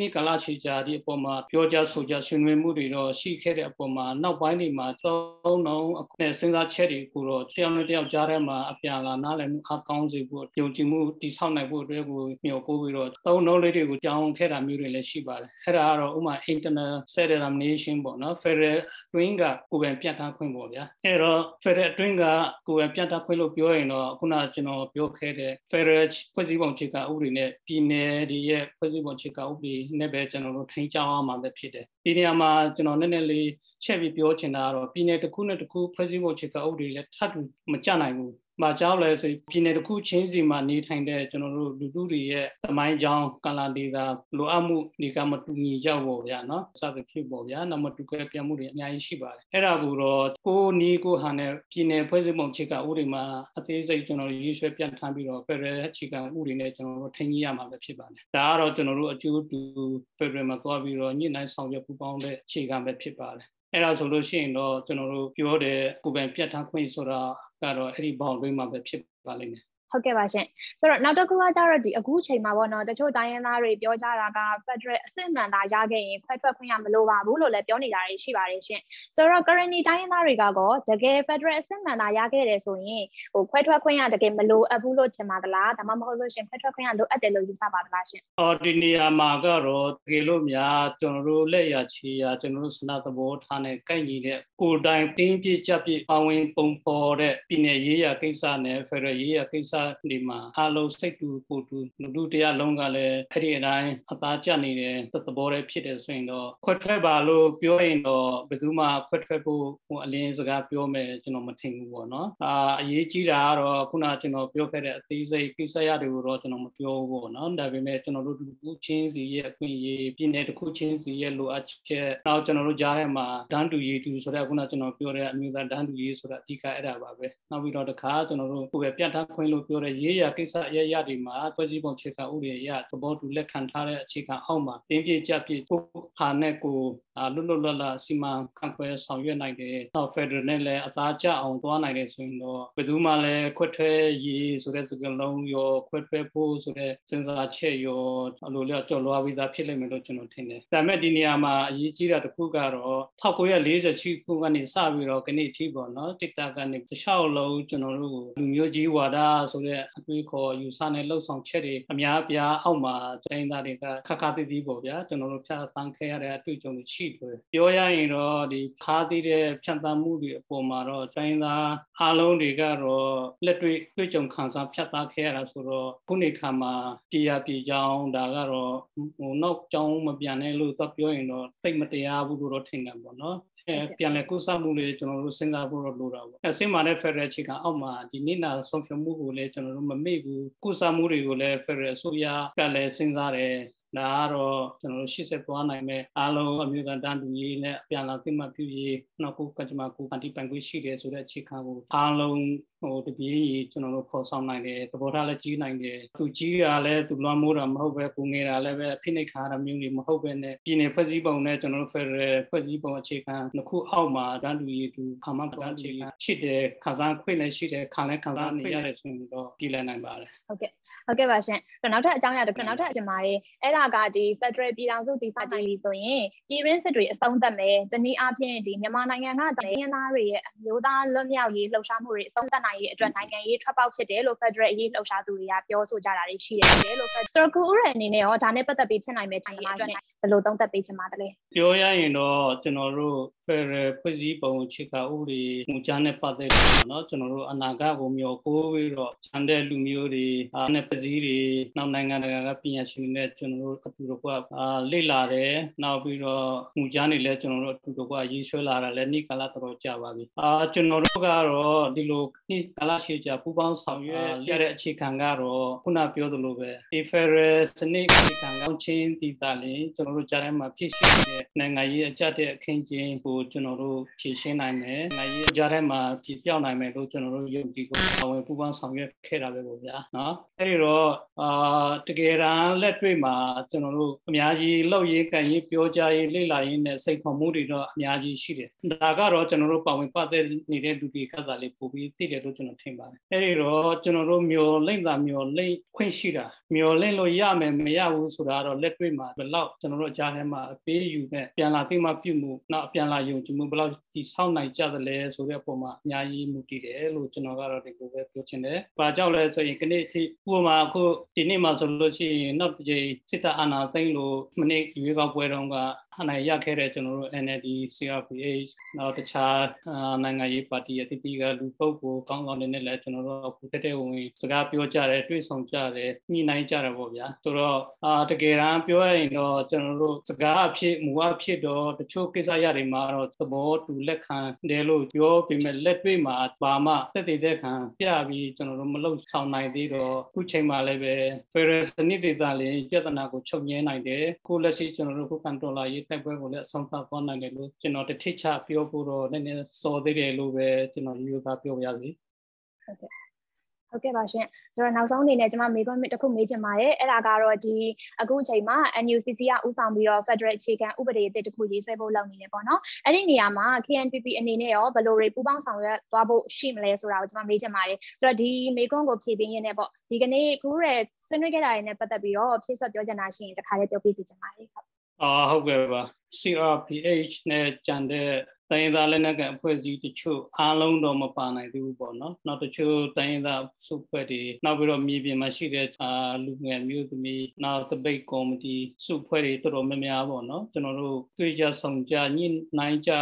နေ့ကလာရှိကြဒီအပေါ်မှာပြောကြဆိုကြဆွေးနွေးမှုတွေတော့ရှိခဲ့တဲ့အပေါ်မှာနောက်ပိုင်းတွေမှာသုံးလုံးအခုနဲ့စဉ်းစားချက်တွေကိုတော့တယောက်နဲ့တယောက်ကြားထဲမှာအပြန်လာနားလည်မှုအကောင်းစေဖို့ယုံကြည်မှုတည်ဆောက်နိုင်ဖို့အတွက်ကိုမျှော်ပို့ပြီးတော့သုံးလုံးလေးတွေကိုကြောင်းခဲ့တာမျိုးတွေလည်းရှိပါတယ်အဲ့ဒါကတော့ဥမာ internal self determination ပေါ့နော် federal တွင်းကကိုယ်ပိုင်ပြတ်သားခွင့်ပေါ့ဗျာအဲ့တော့ federal အတွင်းကကိုယ်ပိုင်ပြတ်သားခွင့်လို့ပြောရင်တော့ခုနကျွန်တော်ပြောခဲ့တဲ့ federal ဖွဲ့စည်းပုံခြေကဥပဒေနဲ့ပြည်နယ်တွေရဲ့ဖွဲ့စည်းပုံခြေကဥပဒေနဲ့ပဲကျွန်တော်တို့ထိန်းကျောင်းအောင်မှာပဲဖြစ်တယ်ဒီနေရာမှာကျွန်တော်နည်းနည်းလေးချက်ပြီးပြောချင်တာကတော့ပြည်နယ်တစ်ခုနဲ့တစ်ခုဖွဲ့စည်းပုံခြေကဥပဒေလည်းထပ်တူမကြနိုင်ဘူး မှာကြောက်လဲဆိုပြည်နယ်တစ်ခုချင်းစီမှာနေထိုင်တဲ့ကျွန်တော်တို့လူထုတွေရဲ့သမိုင်းကြောင်းကလာဒေတာလိုအပ်မှုဒီကမတူညီကြပေါ့ဗျာနော်စသဖြင့်ပေါ့ဗျာနမတူကဲပြမှုတွေအများကြီးရှိပါတယ်အဲ့ဒါကိုတော့ကိုနီးကိုဟာနဲ့ပြည်နယ်ဖွဲ့စည်းပုံချက်ကဥပဒေမှာအသေးစိတ်ကျွန်တော်ရေးဆွဲပြန်ထမ်းပြီးတော့ဖက်ဒရယ်ချက်ကဥပဒေနဲ့ကျွန်တော်တို့ထိန်းကြီးရမှာပဲဖြစ်ပါတယ်ဒါကတော့ကျွန်တော်တို့အကျိုးတူဖက်ဒရယ်မှာသွားပြီးတော့ညှိနှိုင်းဆောင်ရွက်ပူးပေါင်းတဲ့ခြေကပဲဖြစ်ပါတယ်အဲ့ဒါဆိုလို့ရှိရင်တော့ကျွန်တော်တို့ပြောတဲ့ကိုယ်ပိုင်ပြတ်ထားခွင့်ဆိုတာ ကတော့အဲ့ဒီဘောင်တွင်းမှာပဲဖြစ်ပါလိမ့်မယ် ဟုတ်ကဲ့ပါရှင်ဆိုတော့နောက်တစ်ခုကကျတော့ဒီအခုချိန်မှာပေါ့နော်တချို့တိုင်းရင်းသားတွေပြောကြတာက Federal အစစ်မှန်သာရခဲ့ရင်ခွဲထွက်ခွင့်ရမလိုပါဘူးလို့လည်းပြောနေတာတွေရှိပါတယ်ရှင်ဆိုတော့ currently တိုင်းရင်းသားတွေကတော့တကယ် Federal အစစ်မှန်သာရခဲ့တယ်ဆိုရင်ဟိုခွဲထွက်ခွင့်ရတကယ်မလိုအပ်ဘူးလို့ထင်ပါသလားဒါမှမဟုတ်လို့ရှင်ခွဲထွက်ခွင့်ရလိုအပ်တယ်လို့ယူဆပါသလားရှင်အော်ဒီနေရာမှာကတော့တကယ်လို့များကျွန်တော်တို့လက်ရချေရကျွန်တော်တို့စနာသဘောထားနဲ့ကိုက်ညီတဲ့ကိုယ်တိုင်တင်းပြကြပြပါဝင်ပုံပေါ်တဲ့ပြည်နယ်ရေးရကိစ္စနဲ့ Federal ရေးရကိစ္စဒီမှာအားလုံးစိတ်တူကိုယ်တူလူတူတရားလုံးကလည်းအဲ့ဒီအတိုင်းအသားကျနေတဲ့သဘောတည်းဖြစ်တယ်ဆိုရင်တော့ခွက်ထွက်ပါလို့ပြောရင်တော့ဘယ်သူမှခွက်ထွက်ဖို့ဟိုအလင်းစကားပြောမယ်ကျွန်တော်မထင်ဘူးပေါ့နော်အာအရေးကြီးတာကတော့ခုနကျွန်တော်ပြောခဲ့တဲ့အသေးစိတ်ကိစ္စရတွေကိုတော့ကျွန်တော်မပြောဘူးပေါ့နော်ဒါပေမဲ့ကျွန်တော်တို့ဒီခုချင်းစီရဲ့အခွင့်အရေးပြည်နယ်တစ်ခုချင်းစီရဲ့လိုအပ်ချက်နောက်ကျွန်တော်တို့ကြားထဲမှာဒန်းတူရေးတူဆိုတဲ့ခုနကျွန်တော်ပြောတဲ့အမျိုးသားဒန်းတူရေးဆိုတာအဓိကအဲ့ဒါပါပဲနောက်ပြီးတော့တခါကျွန်တော်တို့ကိုယ်ပဲပြတ်ထားခွင့်လို့ပြောတဲ့ရေးရကိစ္စအရရတွေမှာဖွဲ့စည်းပုံခြေခံဥပဒေအရသဘောတူလက်ခံထားတဲ့အခြေခံအောက်မှာတင်းပြကြပြကိုဟာနဲ့ကို လွတ်လွတ်လပ်လပ်စီမံခန့်ခွဲဆောင်ရွက်နိုင်တယ်။နောက် Federal နဲ့လည်းအသားကျအောင်သွားနိုင်တယ်ဆိုရင်တော့ဘယ်သူမှလည်းခွတ်ထွဲရေးဆိုတဲ့စကားလုံးရောခွတ်ထွဲဖို့ဆိုတဲ့စဉ်းစားချက်ရောအလိုလျော့ကြော်လွားပြီးသားဖြစ်လိမ့်မယ်လို့ကျွန်တော်ထင်တယ်။ဒါပေမဲ့ဒီနေရာမှာအရေးကြီးတာတစ်ခုကတော့1948ခုကနေစပြီးတော့ခဏအထိပေါ့နော်တစ်တာကနေတခြားလုံးကျွန်တော်တို့လူမျိုးကြီးဝါဒဆိုတဲ့အတွေးခေါ်ယူဆနဲ့လှုပ်ဆောင်ချက်တွေအများပြားအောက်မှာတိုင်းသားတွေကခက်ခါတည်တည်ပေါ့ဗျာကျွန်တော်တို့ဖြတ်သန်းခဲ့ရတဲ့အတွေ့အကြုံတွေရှိတယ်ပြောရရင်တော့ဒီခါတည်တဲ့ဖြတ်သန်းမှုတွေအပေါ်မှာတော့တိုင်းသားအားလုံးတွေကတော့လက်တွေ့တွေ့ကြုံခံစားဖြတ်သန်းခဲ့ရတာဆိုတော့ခုနေခါမှာပြည်ရပြည်ကြောင်းဒါကတော့ဟိုနောက်ကြောင်းမပြန်နဲ့လို့တော့ပြောရင်တော့သိမတရားဘူးလို့တော့ထင်တယ်ပေါ့နော်ပြန်လဲကုသမှုတွေကျွန်တော်တို့စဉ်းစားဖို့တော့လိုတာပေါ့အဲစင်မာတဲ့ Federal အခြေခံအောက်မှာဒီနေ့နာဆုံးဖြတ်မှုကိုလည်းကျွန်တော်တို့မမေ့ဘူးကုသမှုတွေကိုလည်း Federal အစိုးရကလည်းစဉ်းစားတယ် ဒါကတော့ကျွန်တော်တို့ရှေ့ဆက်သွားနိုင်မဲ့အားလုံးအမျိုးသားတန်းတူရေးနဲ့အပြန်လာသိမှပြုရေးနောက်ကိုကကြမှာကိုပန်တီပန်ခွေးရှိတယ်ဆိုတဲ့အခြေခံကိုအားလုံးဟိုတပြေးကြီးကျွန်တော်တို့ဖော်ဆောင်နိုင်တယ်သဘောထားလည်းကြီးနိုင်တယ်သူကြီးကလည်းသူလွှမ်းမိုးတာမဟုတ်ပဲကိုငယ်တာလည်းပဲအဖိနှိတ်ခါတာမျိုးတွေမဟုတ်ပဲနဲ့ပြည်နယ်ဖွဲ့စည်းပုံနဲ့ကျွန်တော်တို့ Federal ဖွဲ့စည်းပုံအခြေခံတစ်ခုအောက်မှာတန်းတူရေးသူခါမှတန်းအခြေခံရှိတယ်ခံစားခွင့်လည်းရှိတယ်ခံလည်းခံစားနေရတယ်ဆိုရင်တော့ပြည်လည်နိုင်ပါတယ် ဟုတ်ကဲ့ဟုတ်ကဲ့ပါရှင်နောက်ထပ်အကြောင်းအရာတစ်ခုနောက်ထပ်အကျမားတွေအဲ့ဒါကဒီ Federal ပြည်ထောင်စုတည်ဆောက်ခြင်းလီဆိုရင်ပြည်ရင်းစစ်တွေအဆုံးသတ်မယ်တနည်းအားဖြင့်ဒီမြန်မာနိုင်ငံကတိုင်းရင်းသားတွေရဲ့အမျိုးသားလွတ်မြောက်ရေးလှုပ်ရှားမှုတွေအဆုံးသတ်နိုင်ရေးအတွက်နိုင်ငံရေးထွက်ပေါက်ဖြစ်တယ်လို့ Federal အရေးလှုပ်ရှားသူတွေကပြောဆိုကြတာတွေရှိတယ်လို့ဆိုတော့ခုဥရအနေနဲ့ရောဒါနဲ့ပတ်သက်ပြီးဖြစ်နိုင်မယ့်တိုင်းရေးအတွက်ဘယ်လိုသုံးသပ်ပေးချင်ပါသလဲပြောရရင်တော့ကျွန်တော်တို့ Federal ဖွဲ့စည်းပုံခြေကဥပဒေမူကြားနဲ့ပတ်သက်ပြီးတော့ကျွန်တော်တို့အနာဂတ်ကိုမျှော်ကိုးပြီးတော့ခြံတဲ့လူမျိုးတွေအားနဲ့ဖွဲ့စည်းတွေနောက်နိုင်ငံတကာကပညာရှင်တွေနဲ့ကျွန်တော်တို့အတူတကွအာလေ့လာတယ်နောက်ပြီးတော့မူကြားနေလဲကျွန်တော်တို့အတူတကွရေးဆွဲလာတာလည်းနေ့ကာလတော်ကြာပါပြီအာကျွန်တော်တို့ကတော့ဒီလိုနေ့ကာလရှေ့ကြာပူပေါင်းဆောင်ရွက်ရတဲ့အခြေခံကတော့ခုနပြောသလိုပဲ Federal စနစ်အခြေခံကောင်းချင်းတည်တာလင်ကျွန်တော်တို့ကြားထဲမှာဖြစ်ရှိတဲ့နိုင်ငံရေးအကြတဲ့အခင်းကျင်းကိုကျွန်တော်တို့ဖြည့်ရှင်းနိုင်မယ်နိုင်ငံရေးကြားထဲမှာပြပြောင်းနိုင်မယ်လို့ကျွန်တော်တို့ယုံကြည်ကိုဆောင်ရွက်ပူပေါင်းဆောင်ရွက်ခဲ့တာပဲပေါ့ဗျာနော်အဲဒီတော့အာတကယ်တမ်းလက်တွေ့မှာကျွန်တော်တို့အများကြီးလောက်ရေးကန်ရေးပြောကြားရေးလေ့လာရေးနဲ့စိတ်ခေါ်မှုတွေတော့အများကြီးရှိတယ်ဒါကတော့ကျွန်တော်တို့ပါဝင်ပတ်သက်နေတဲ့လူတွေကသာလေးပို့ပြီးသိတယ်လို့ကျွန်တော်ထင်ပါတယ်အဲဒီတော့ကျွန်တော်တို့မျိုးလိမ့်တာမျိုးလိမ့်ခွင့်ရှိတာမျိုးလိမ့်လို့ရမယ်မရဘူးဆိုတာတော့လက်တွေ့မှာဘယ်လောက်ကျွန်တော်တို့အကြားထဲမှာအပေးယူနဲ့ပြန်လာသိမှပြုမှုနောက်ပြန်လာယုံကြည်မှုဘယ်လောက်ဒီဆောက်နိုင်ကြသလဲဆိုတဲ့အပေါ်မှာအများကြီးမူတည်တယ်လို့ကျွန်တော်ကတော့ဒီလိုပဲပြောချင်တယ်။ဘာကြောင့်လဲဆိုရင်ခဏထိဥပမာအခုဒီနေ့မှာဆိုလို့ရှိရင်နောက်တစ်ချိန်စစ်တပ်အာဏာသိမ်းလို့မနေ့ရွေးကောက်ပွဲတုန်းကအနိုင်ရခဲ့တဲ့ကျွန်တော်တို့ NLD CRPH နောက်တခြားနိုင်ငံရေးပါတီအသီးသီးကလူပုဂ္ဂိုလ်ကောင်းကောင်းတွေနဲ့လည်းကျွန်တော်တို့အခုတက်တဲ့ဝင်စကားပြောကြတယ်တွေ့ဆုံကြတယ်ညှိနှိုင်းကြတယ်ပေါ့ဗျာဆိုတော့အာတကယ်တမ်းပြောရရင်တော့ကျွန်တော်တို့စကားအဖြစ်မူအဖြစ်တော့တချို့ကိစ္စရတွေမှာတော့သဘောတူလက်ခံတယ်လို့ပြောပေမဲ့လက်တွေ့မှာဘာမှသက်တည်တဲ့ခံပြပြီးကျွန်တော်တို့မလုပ်ဆောင်နိုင်သေးတော့ခုချိန်မှာလည်းပဲ Ferris စနစ်ဒေတာလေးပြဿနာကိုချုပ်ငြင်းနိုင်တယ်ခုလက်ရှိကျွန်တော်တို့ခုကန်တော်လာရေးတိုက်ပွဲကိုလည်းအဆုံးသတ်သွားနိုင်တယ်လို့ကျွန်တော်တစ်ထိချပြောဖို့တော့နည်းနည်းစော်သေးတယ်လို့ပဲကျွန်တော်ရိုးသားပြောပြရစီဟုတ်ကဲ့ဟုတ်ကဲ့ပါရှင်ဆိုတော့နောက်ဆုံးအနေနဲ့ကျွန်မမေးခွန်းတစ်ခုမေးချင်ပါတယ်အဲ့ဒါကတော့ဒီအခုအချိန်မှာ NUCC ကဥဆောင်ပြီးတော့ Federal အခြေခံဥပဒေအသစ်တစ်ခုရေးဆွဲဖို့လုပ်နေတယ်ပေါ့နော်အဲ့ဒီနေရာမှာ KNPP အနေနဲ့ရောဘယ်လိုတွေပူးပေါင်းဆောင်ရွက်သွားဖို့ရှိမလဲဆိုတာကိုကျွန်မမေးချင်ပါတယ်ဆိုတော့ဒီမေးခွန်းကိုဖြေပေးရင်းနဲ့ပေါ့ဒီကနေ့ခုရဲဆွေးနွေးခဲ့တာတွေနဲ့ပတ်သက်ပြီးတော့ဖြည့်ဆွတ်ပြောချင်တာရှိရင်တခါလေးပြောပြစီချင်ပါတယ်ဟုတ် အာဟုတ်ကဲ့ပါ CRPH နဲ့ကြံတဲ့တိုင်းသားလက်နက်ကန်အဖွဲ့အစည်းတချို့အားလုံးတော့မပါနိုင်သေးဘူးပေါ့နော်။နောက်တချို့တိုင်းသားစုဖွဲ့တွေနောက်ပြီးတော့မြေပြင်မှာရှိတဲ့အာလူငယ်မျိုးသမီးနောက်တပိတ်ကော်မတီစုဖွဲ့တွေတော်တော်များများပေါ့နော်။ကျွန်တော်တို့တွေ့ကြဆောင်ကြညှိနှိုင်းကြ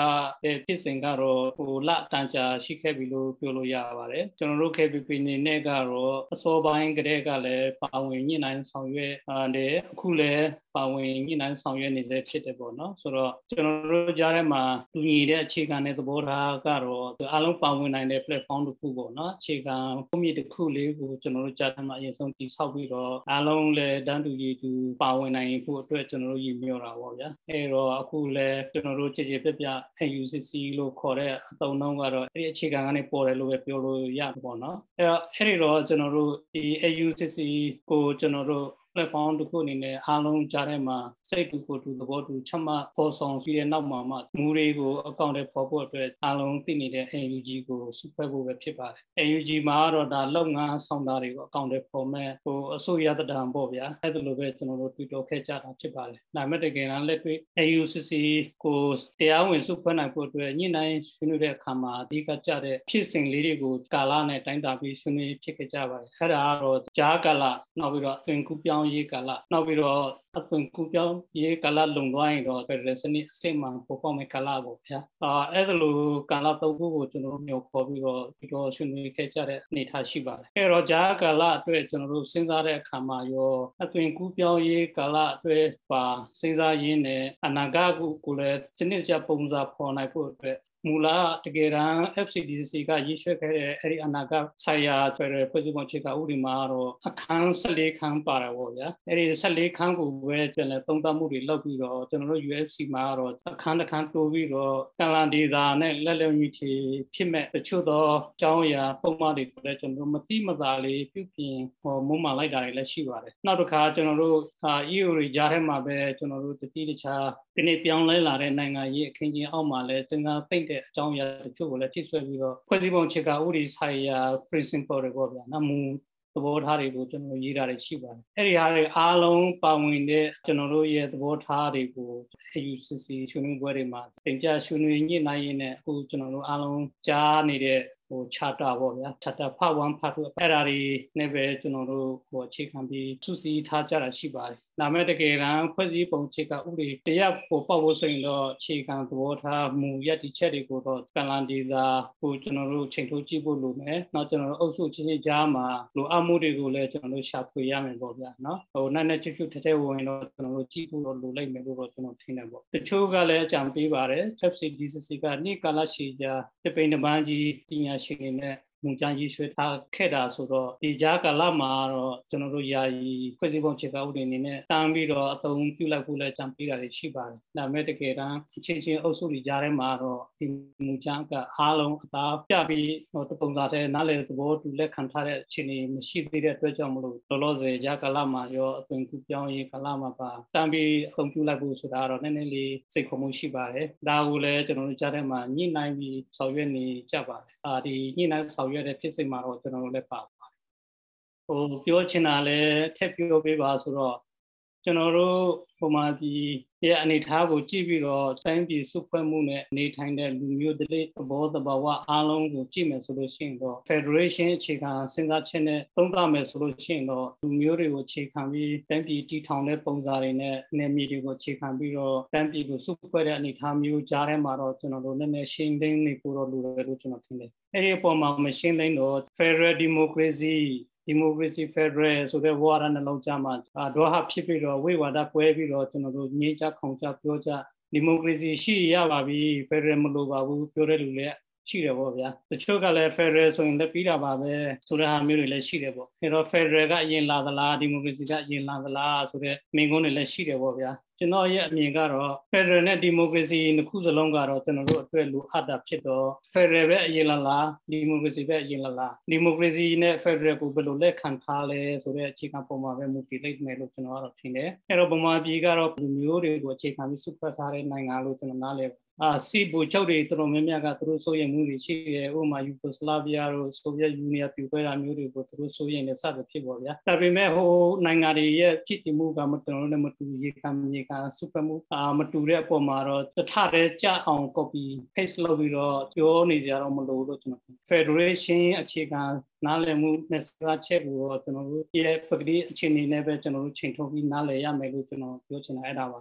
တဲ့ဖြစ်စဉ်ကတော့ဟိုလတန်ကြာရှိခဲ့ပြီလို့ပြောလို့ရပါတယ်။ကျွန်တော်တို့ KPP နေနဲ့ကတော့အစောပိုင်းကတည်းကလည်းပါဝင်ညှိနှိုင်းဆောင်ရွက်တယ်အခုလည်းပါဝင်ညှိနှိုင်းဆောင်ရွက်နေစေဖြစ်တယ်ပေါ့နော်ဆိုတော့ကျွန်တော်တို့ကြားထဲမှာတူညီတဲ့အခြေခံတဲ့သဘောထားကတော့အားလုံးပါဝင်နိုင်တဲ့ platform တစ်ခုပေါ့နော်အခြေခံပုံမြင့်တစ်ခုလေးကိုကျွန်တော်တို့ကြားထဲမှာအရင်ဆုံးတည်ဆောက်ပြီးတော့အားလုံးလည်းတန်းတူရည်တူပါဝင်နိုင်ဖို့အတွက်ကျွန်တော်တို့ရည်မျှော်တာပေါ့ဗျာအဲတော့အခုလည်းကျွန်တော်တို့ကြည်ကြည်ပြပြ UCC လို့ခေါ်တဲ့အသုံးအနှုန်းကတော့အဲ့ဒီအခြေခံကနေပေါ်တယ်လို့ပဲပြောလို့ရတယ်ပေါ့နော်အဲတော့အဲ့ဒီတော့ကျွန်တော်တို့ဒီ AUCC ကိုကျွန်တော်တို့ platform တစ်ခုအနေနဲ့အားလုံးကြားထဲမှာစိတ်တူကိုတူသဘောတူချမှတ်ပေါ်ဆောင်ပြီးတဲ့နောက်မှာမှမူတွေကိုအကောင့်ထဲပေါ်ဖို့အတွက်အားလုံးသိနေတဲ့ AUG ကိုစုဖွဲ့ဖို့ပဲဖြစ်ပါတယ် AUG မှာတော့ဒါလုပ်ငန်းဆောင်တာတွေကိုအကောင့်ထဲပေါ်မဲ့ဟိုအစိုးရတံပေါ့ဗျာအဲ့ဒါလိုပဲကျွန်တော်တို့တွေ့တော့ခဲ့ကြတာဖြစ်ပါတယ်ဒါပေမဲ့တကယ်တမ်းလက်တွေ့ AUCC ကိုတရားဝင်စုဖွဲ့နိုင်ဖို့အတွက်ညှိနှိုင်းဆွေးနွေးတဲ့အခါမှာအဓိကကြတဲ့ဖြစ်စဉ်လေးတွေကိုကာလနဲ့တိုင်းတာပြီးဆွေးနွေးဖြစ်ခဲ့ကြပါတယ်အဲ့ဒါကတော့ကြားကာလနောက်ပြီးတော့အသွင်ကူးပြောင်းရေးကာလနောက်ပြီးတော့အသွင်ကူးပြောင်းရေးကာလလုံသွားရင်တော့ federal စနစ်အစစ်မှန်ပေါ်ပေါက်မဲ့ကာလပေါ့ဗျာအာအဲ့ဒါလိုကာလသုံးခုကိုကျွန်တော်တို့မျိုးခေါ်ပြီးတော့ဒီတော့ဆွေးနွေးခဲ့ကြတဲ့အနေအထားရှိပါတယ်အဲ့တော့ဂျာကာလအတွက်ကျွန်တော်တို့စဉ်းစားတဲ့အခါမှာရောအသွင်ကူးပြောင်းရေးကာလအတွက်ပါစဉ်းစားရင်းနဲ့အနာဂတ်ကိုလည်းစနစ်ကျပုံစံဖော်နိုင်ဖို့အတွက် မူလတကယ်တမ်း FCDC ကရည်ရွယ်ခဲ့တဲ့အဲ့ဒီအနာဂတ်ဆိုင်ရာဆိုတဲ့ဖွဲ့စည်းပုံအခြေခံဥပဒေမှာတော့အခန်း14ခန်းပါတာပေါ့ဗျာအဲ့ဒီ14ခန်းကိုပဲကျွန်တော်သုံးသပ်မှုတွေလုပ်ပြီးတော့ကျွန်တော်တို့ UFC မှာတော့အခန်းတစ်ခန်းတိုးပြီးတော့ကလန်ဒေတာနဲ့လက်လက်မြစ်ချီဖြစ်မဲ့တချို့သောအကြောင်းအရာပုံမှန်တွေကိုလည်းကျွန်တော်တို့မတိမသာလေးပြုပြင်ဟောမုံမှလိုက်တာတွေလည်းရှိပါတယ်နောက်တစ်ခါကျွန်တော်တို့အာ EU တွေကြားထဲမှာပဲကျွန်တော်တို့တတိတခြားဒီနေ့ပြောင်းလဲလာတဲ့နိုင်ငံရေးအခင်းချင်းအောက်မှာလည်းသင်္ကန်းသိမ့်တဲ့အကြောင်းအရာတချို့ကိုလည်းထိဆွဲပြီးတော့ဖွဲ့စည်းပုံချက်ကဥပဒေဆိုင်ရာ principle တွေပေါ့ဗျာနမူသဘောထားတွေကိုကျွန်တော်ရေးတာတွေရှိပါတယ်အဲ့ဒီဟာတွေအားလုံးပါဝင်တဲ့ကျွန်တော်တို့ရဲ့သဘောထားတွေကို AUCC ဆွေးနွေးပွဲတွေမှာတင်ပြဆွေးနွေးညှိနှိုင်းရင်းနဲ့အခုကျွန်တော်တို့အားလုံးကြားနေတဲ့ဟို charter ပေါ့ဗျာ charter part 1 part 2အဲ့ဒါတွေနဲ့ပဲကျွန်တော်တို့ဟိုအခြေခံပြီးစုစည်းထားကြတာရှိပါတယ်။ ဒါမဲ့တကယ်တမ်းဖွဲ့စည်းပုံခြေကဥပဒေတရားကိုပေါ့ဖို့ဆိုရင်တော့အခြေခံသဘောထားမူရည်တည်ချက်တွေကိုတော့ကလန်ဒီသာဟိုကျွန်တော်တို့ချိန်ထုတ်ကြည့်ဖို့လိုမယ်။နောက်ကျွန်တော်တို့အုပ်စုချင်းချင်းကြားမှာလိုအပ်မှုတွေကိုလည်းကျွန်တော်တို့ရှာဖွေရမယ်ပေါ့ဗျာနော်။ဟိုနဲ့နဲ့ချွတ်ချွတ်ထဲထဲဝင်တော့ကျွန်တော်တို့ကြည့်ဖို့တော့လိုလိုက်မယ်လို့တော့ကျွန်တော်ထင်တယ်ပေါ့။တချို့ကလည်းအကြံပေးပါတယ် FCDCC ကနေ့ကာလရှိကြတပိန်တပန်းကြီးပညာရှင်တွေနဲ့ မူကြမ်းရေးဆွဲထားခဲ့တာဆိုတော့ဒီကြားကာလမှာတော့ကျွန်တော်တို့ယာယီဖွဲ့စည်းပုံခြေကောက်တွေအနေနဲ့တန်းပြီးတော့အသုံးပြုလိုက်ဖို့လည်းကြံပေးတာတွေရှိပါတယ်။ဒါပေမဲ့တကယ်တမ်းအချင်းချင်းအုပ်စုတွေကြားထဲမှာတော့ဒီမူကြမ်းကအားလုံးအသာပြပြီးဟိုတပုံစံတဲ့နားလည်သဘောတူလက်ခံထားတဲ့အခြေအနေမရှိသေးတဲ့အတွက်ကြောင့်မလို့လောလောဆယ်ကြားကာလမှာရောအသွင်ကူပြောင်းရေးကာလမှာပါတန်းပြီးအသုံးပြုလိုက်ဖို့ဆိုတာတော့နည်းနည်းလေးစိတ်ခေါ်မှုရှိပါတယ်။ဒါကိုလည်းကျွန်တော်တို့ကြားထဲမှာညှိနှိုင်းပြီးဆောင်ရွက်နေကြပါတယ်။အာဒီညှိနှိုင်းဆောင်ရွက်တဲ့ဖြစ်စဉ်မှာတော့ကျွန်တော်တို့လည်းပါပါတယ်ဟိုပြောချင်တာလည်းထက်ပြောပေးပါဆိုတော့ကျွန်တော်တို့ဟိုမှာဒီရဲ့အနေထားကိုကြည့်ပြီးတော့တိုင်းပြည်စုဖွဲ့မှုနဲ့နေထိုင်တဲ့လူမျိုးတလေးသဘောတဘာဝအားလုံးကိုကြည့်မယ်ဆိုလို့ရှိရင်တော့ Federation အခြေခံစဉ်းစားချက်နဲ့သုံးသပ်မယ်ဆိုလို့ရှိရင်တော့လူမျိုးတွေကိုအခြေခံပြီးတိုင်းပြည်တည်ထောင်တဲ့ပုံစံတွေနဲ့နေမြေတွေကိုအခြေခံပြီးတော့တိုင်းပြည်ကိုစုဖွဲ့တဲ့အနေထားမျိုးကြားထဲမှာတော့ကျွန်တော်တို့နည်းနည်းရှင်းသိမ်းနေပို့တော့လိုတယ်လို့ကျွန်တော်ထင်တယ်။ အဲဒီအပေါ်မှာမရှင်းသိမ်းတော့ Federal Democracy ဒီမိုကရေစီဖက်ဒရယ်ဆိုတဲ့ဝါဒနှလုံးသားမှာဒေါ်ဟာဖြစ်ပြီးတော့ဝိဝါဒကွဲပြီးတော့ကျွန်တော်တို့ညှိကြခုံကြပြောကြဒီမိုကရေစီရှိရပါပြီဖက်ဒရယ်မလိုပါဘူးပြောတဲ့လူလည်း ရှိတယ်ပေါ့ဗျာတချို့ကလည်း Federal ဆိုရင်လည်းပြီးတာပါပဲဆိုတဲ့ဟာမျိုးတွေလည်းရှိတယ်ပေါ့အဲတော့ Federal ကအရင်လာသလားဒီမိုကရေစီကအရင်လာသလားဆိုတဲ့မိန့်ခွန်းတွေလည်းရှိတယ်ပေါ့ဗျာကျွန်တော်ရဲ့အမြင်ကတော့ Federal နဲ့ Democracy နှစ်ခုစလုံးကတော့ကျွန်တော်တို့အတွက်လိုအပ်တာဖြစ်တော့ Federal ပဲအရင်လာလား Democracy ပဲအရင်လာလား Democracy နဲ့ Federal ကိုဘယ်လိုလက်ခံထားလဲဆိုတဲ့အခြေခံပုံမှာပဲမူတည်လိုက်မယ်လို့ကျွန်တော်ကတော့ထင်တယ်အဲတော့ဗမာပြည်ကတော့လူမျိုးတွေကိုအခြေခံပြီးစုဖွဲ့ထားတဲ့နိုင်ငံလို့ကျွန်တော်နားလည် အာစီဘူချုပ်တွေတော်တော်များများကသူတို့စိုးရိမ်မှုတွေရှိတယ်ဥပမာယူဂိုစလာဗီးယားတို့ဆိုဗီယက်ယူနီယံပြိုကွဲတာမျိုးတွေကိုသူတို့စိုးရိမ်နေစသဖြင့်ပေါ့ဗျာဒါပေမဲ့ဟိုနိုင်ငံတွေရဲ့ဖြစ်တည်မှုကမတော်လို့လည်းမတူရေခံမြေခံစုဖက်မှုအာမတူတဲ့အပေါ်မှာတော့တထတဲ့ကြအောင် copy paste လုပ်ပြီးတော့ပြောနေကြတော့မလို့လို့ကျွန်တော် Federation အခြေခံနားလည်မှုနဲ့စကားချက်ကိုတော့ကျွန်တော်တို့ရဲ့ပကတိအခြေအနေနဲ့ပဲကျွန်တော်တို့ချိန်ထုတ်ပြီးနားလည်ရမယ်လို့ကျွန်တော်ပြောချင်တာအဲ့ဒါပါ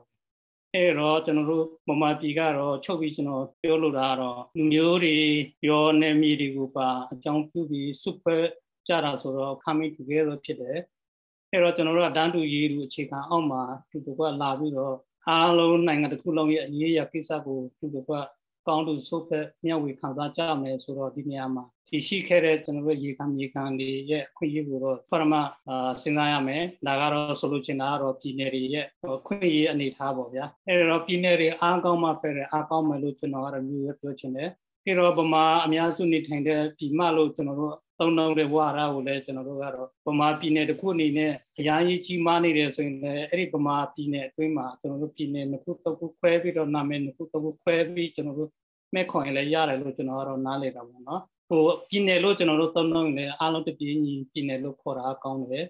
အဲ့တော့ကျွန်တော်တို့မမပြည်ကတော့ချုပ်ပြီးကျွန်တော်ပြောလို့တာကတော့လူမျိုးတွေပြောနေမြေတွေကိုပါအကြောင်းပြုပြီးစုဖွဲ့ကြတာဆိုတော့ coming together ဖြစ်တယ်အဲ့တော့ကျွန်တော်တို့ကတန်းတူရေးလူအခြေခံအောက်မှာသူတို့ကလာပြီးတော့အားလုံးနိုင်ငံတစ်ခုလုံးရဲ့အရေးအရာကိစ္စကိုသူတို့က ကောင်းတူဆုပ်ဖက်မျှဝေခံစားကြမယ်ဆိုတော့ဒီနေရာမှာဒီရှိခဲ့တဲ့ကျွန်တော်တို့ရေခံမြေခံတွေရဲ့အခွင့်အရေးကိုတော့ပရမအာစဉ်းစားရမယ်ဒါကတော့ဆိုလိုချင်တာကတော့ပြည်နယ်တွေရဲ့ခွင့်အရေးအနေထားပေါ့ဗျာအဲ့တော့ပြည်နယ်တွေအားကောင်းမှဖက်တယ်အားကောင်းမယ်လို့ကျွန်တော်ကတော့မျိုးရပြောချင်တယ်ပြီးတော့ဗမာအများစုနေထိုင်တဲ့ပြည်မလို့ကျွန်တော်တို့ သုံးနှုန်းတဲ့ဝါရကိုလည်းကျွန်တော်တို့ကတော့ဗမာပြည်နယ်တစ်ခုအနေနဲ့အများကြီးကြီးမားနေတယ်ဆိုရင်လည်းအဲ့ဒီဗမာပြည်နယ်အတွင်းမှာကျွန်တော်တို့ပြည်နယ်တစ်ခုတစ်ခုခွဲပြီးတော့နာမည်တစ်ခုတစ်ခုခွဲပြီးကျွန်တော်တို့မဲ့ခွန်ရင်လည်းရတယ်လို့ကျွန်တော်ကတော့နားလည်တာပေါ့နော်ဟိုပြည်နယ်လို့ကျွန်တော်တို့သုံးနှုန်းရင်လည်းအားလုံးတပြေးညီပြည်နယ်လို့ခေါ်တာကောင်းတယ်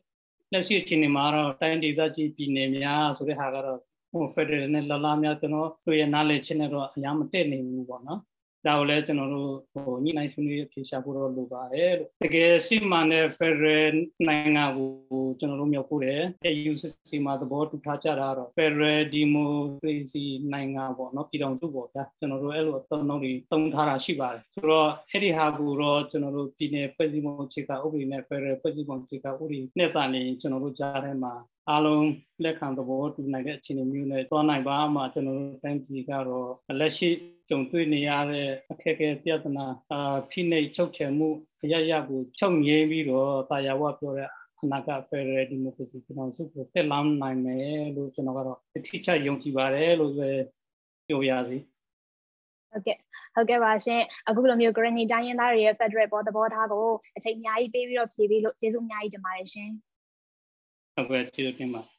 လက်ရှိအခြေအနေမှာတော့တိုင်းဒေသကြီးပြည်နယ်များဆိုတဲ့ဟာကတော့ဟို Federal နဲ့လလားများကျွန်တော်တို့ရဲ့နားလည်ချက်နဲ့တော့အများမတည့်နိုင်ဘူးပေါ့နော် ဒါကိုလည်းကျွန်တော်တို့ဟိုညှိနှိုင်းဆွေးနွေးဖြေရှာဖို့တော့လိုပါတယ်လို့တကယ်စစ်မှန်တဲ့ Federal နိုင်ငံကိုကျွန်တော်တို့မြောက်ဖို့တယ် AUCC မှာသဘောတူထားကြတာတော့ Federal Democracy နိုင်ငံပေါ့နော်ပြည်တော်စုပေါ့ဗျာကျွန်တော်တို့အဲ့လိုအသုံးအနှုန်းတွေသုံးထားတာရှိပါတယ်ဆိုတော့အဲ့ဒီဟာကိုတော့ကျွန်တော်တို့ပြည်နယ်ဖွဲ့စည်းပုံအခြေခံဥပဒေနဲ့ Federal ဖွဲ့စည်းပုံအခြေခံဥပဒေနဲ့တာနေကျွန်တော်တို့ကြားထဲမှာ အားလုံးလက်ခံသဘောတူနိုင်တဲ့အခြေအနေမျိုးနဲ့သွားနိုင်ပါမှကျွန်တော်တို့တိုင်းပြည်ကတော့လက်ရှိကြုံတွေ့နေရတဲ့အခက်အခဲပြဿနာအာဖိနှိပ်ချုပ်ချယ်မှုအရရကိုချုပ်ငြိမ်းပြီးတော့တာယာဝပြောတဲ့အနာဂတ်ဖက်ဒရယ်ဒီမိုကရေစီပြည်တော်စုကိုတက်လောင်းနိုင်မယ်လို့ကျွန်တော်ကတော့အထူးချယုံကြည်ပါတယ်လို့ပဲပြောရစီဟုတ်ကဲ့ဟုတ်ကဲ့ပါရှင်အခုလိုမျိုး Granny တိုင်းရင်းသားတွေရဲ့ Federal ပေါ်သဘောထားကိုအချိန်အများကြီးပေးပြီးတော့ဖြေပေးလို့ကျေးဇူးအများကြီးတင်ပါတယ်ရှင် ဟုတ်ကဲ့ကျေးဇူးတင်ပါတယ်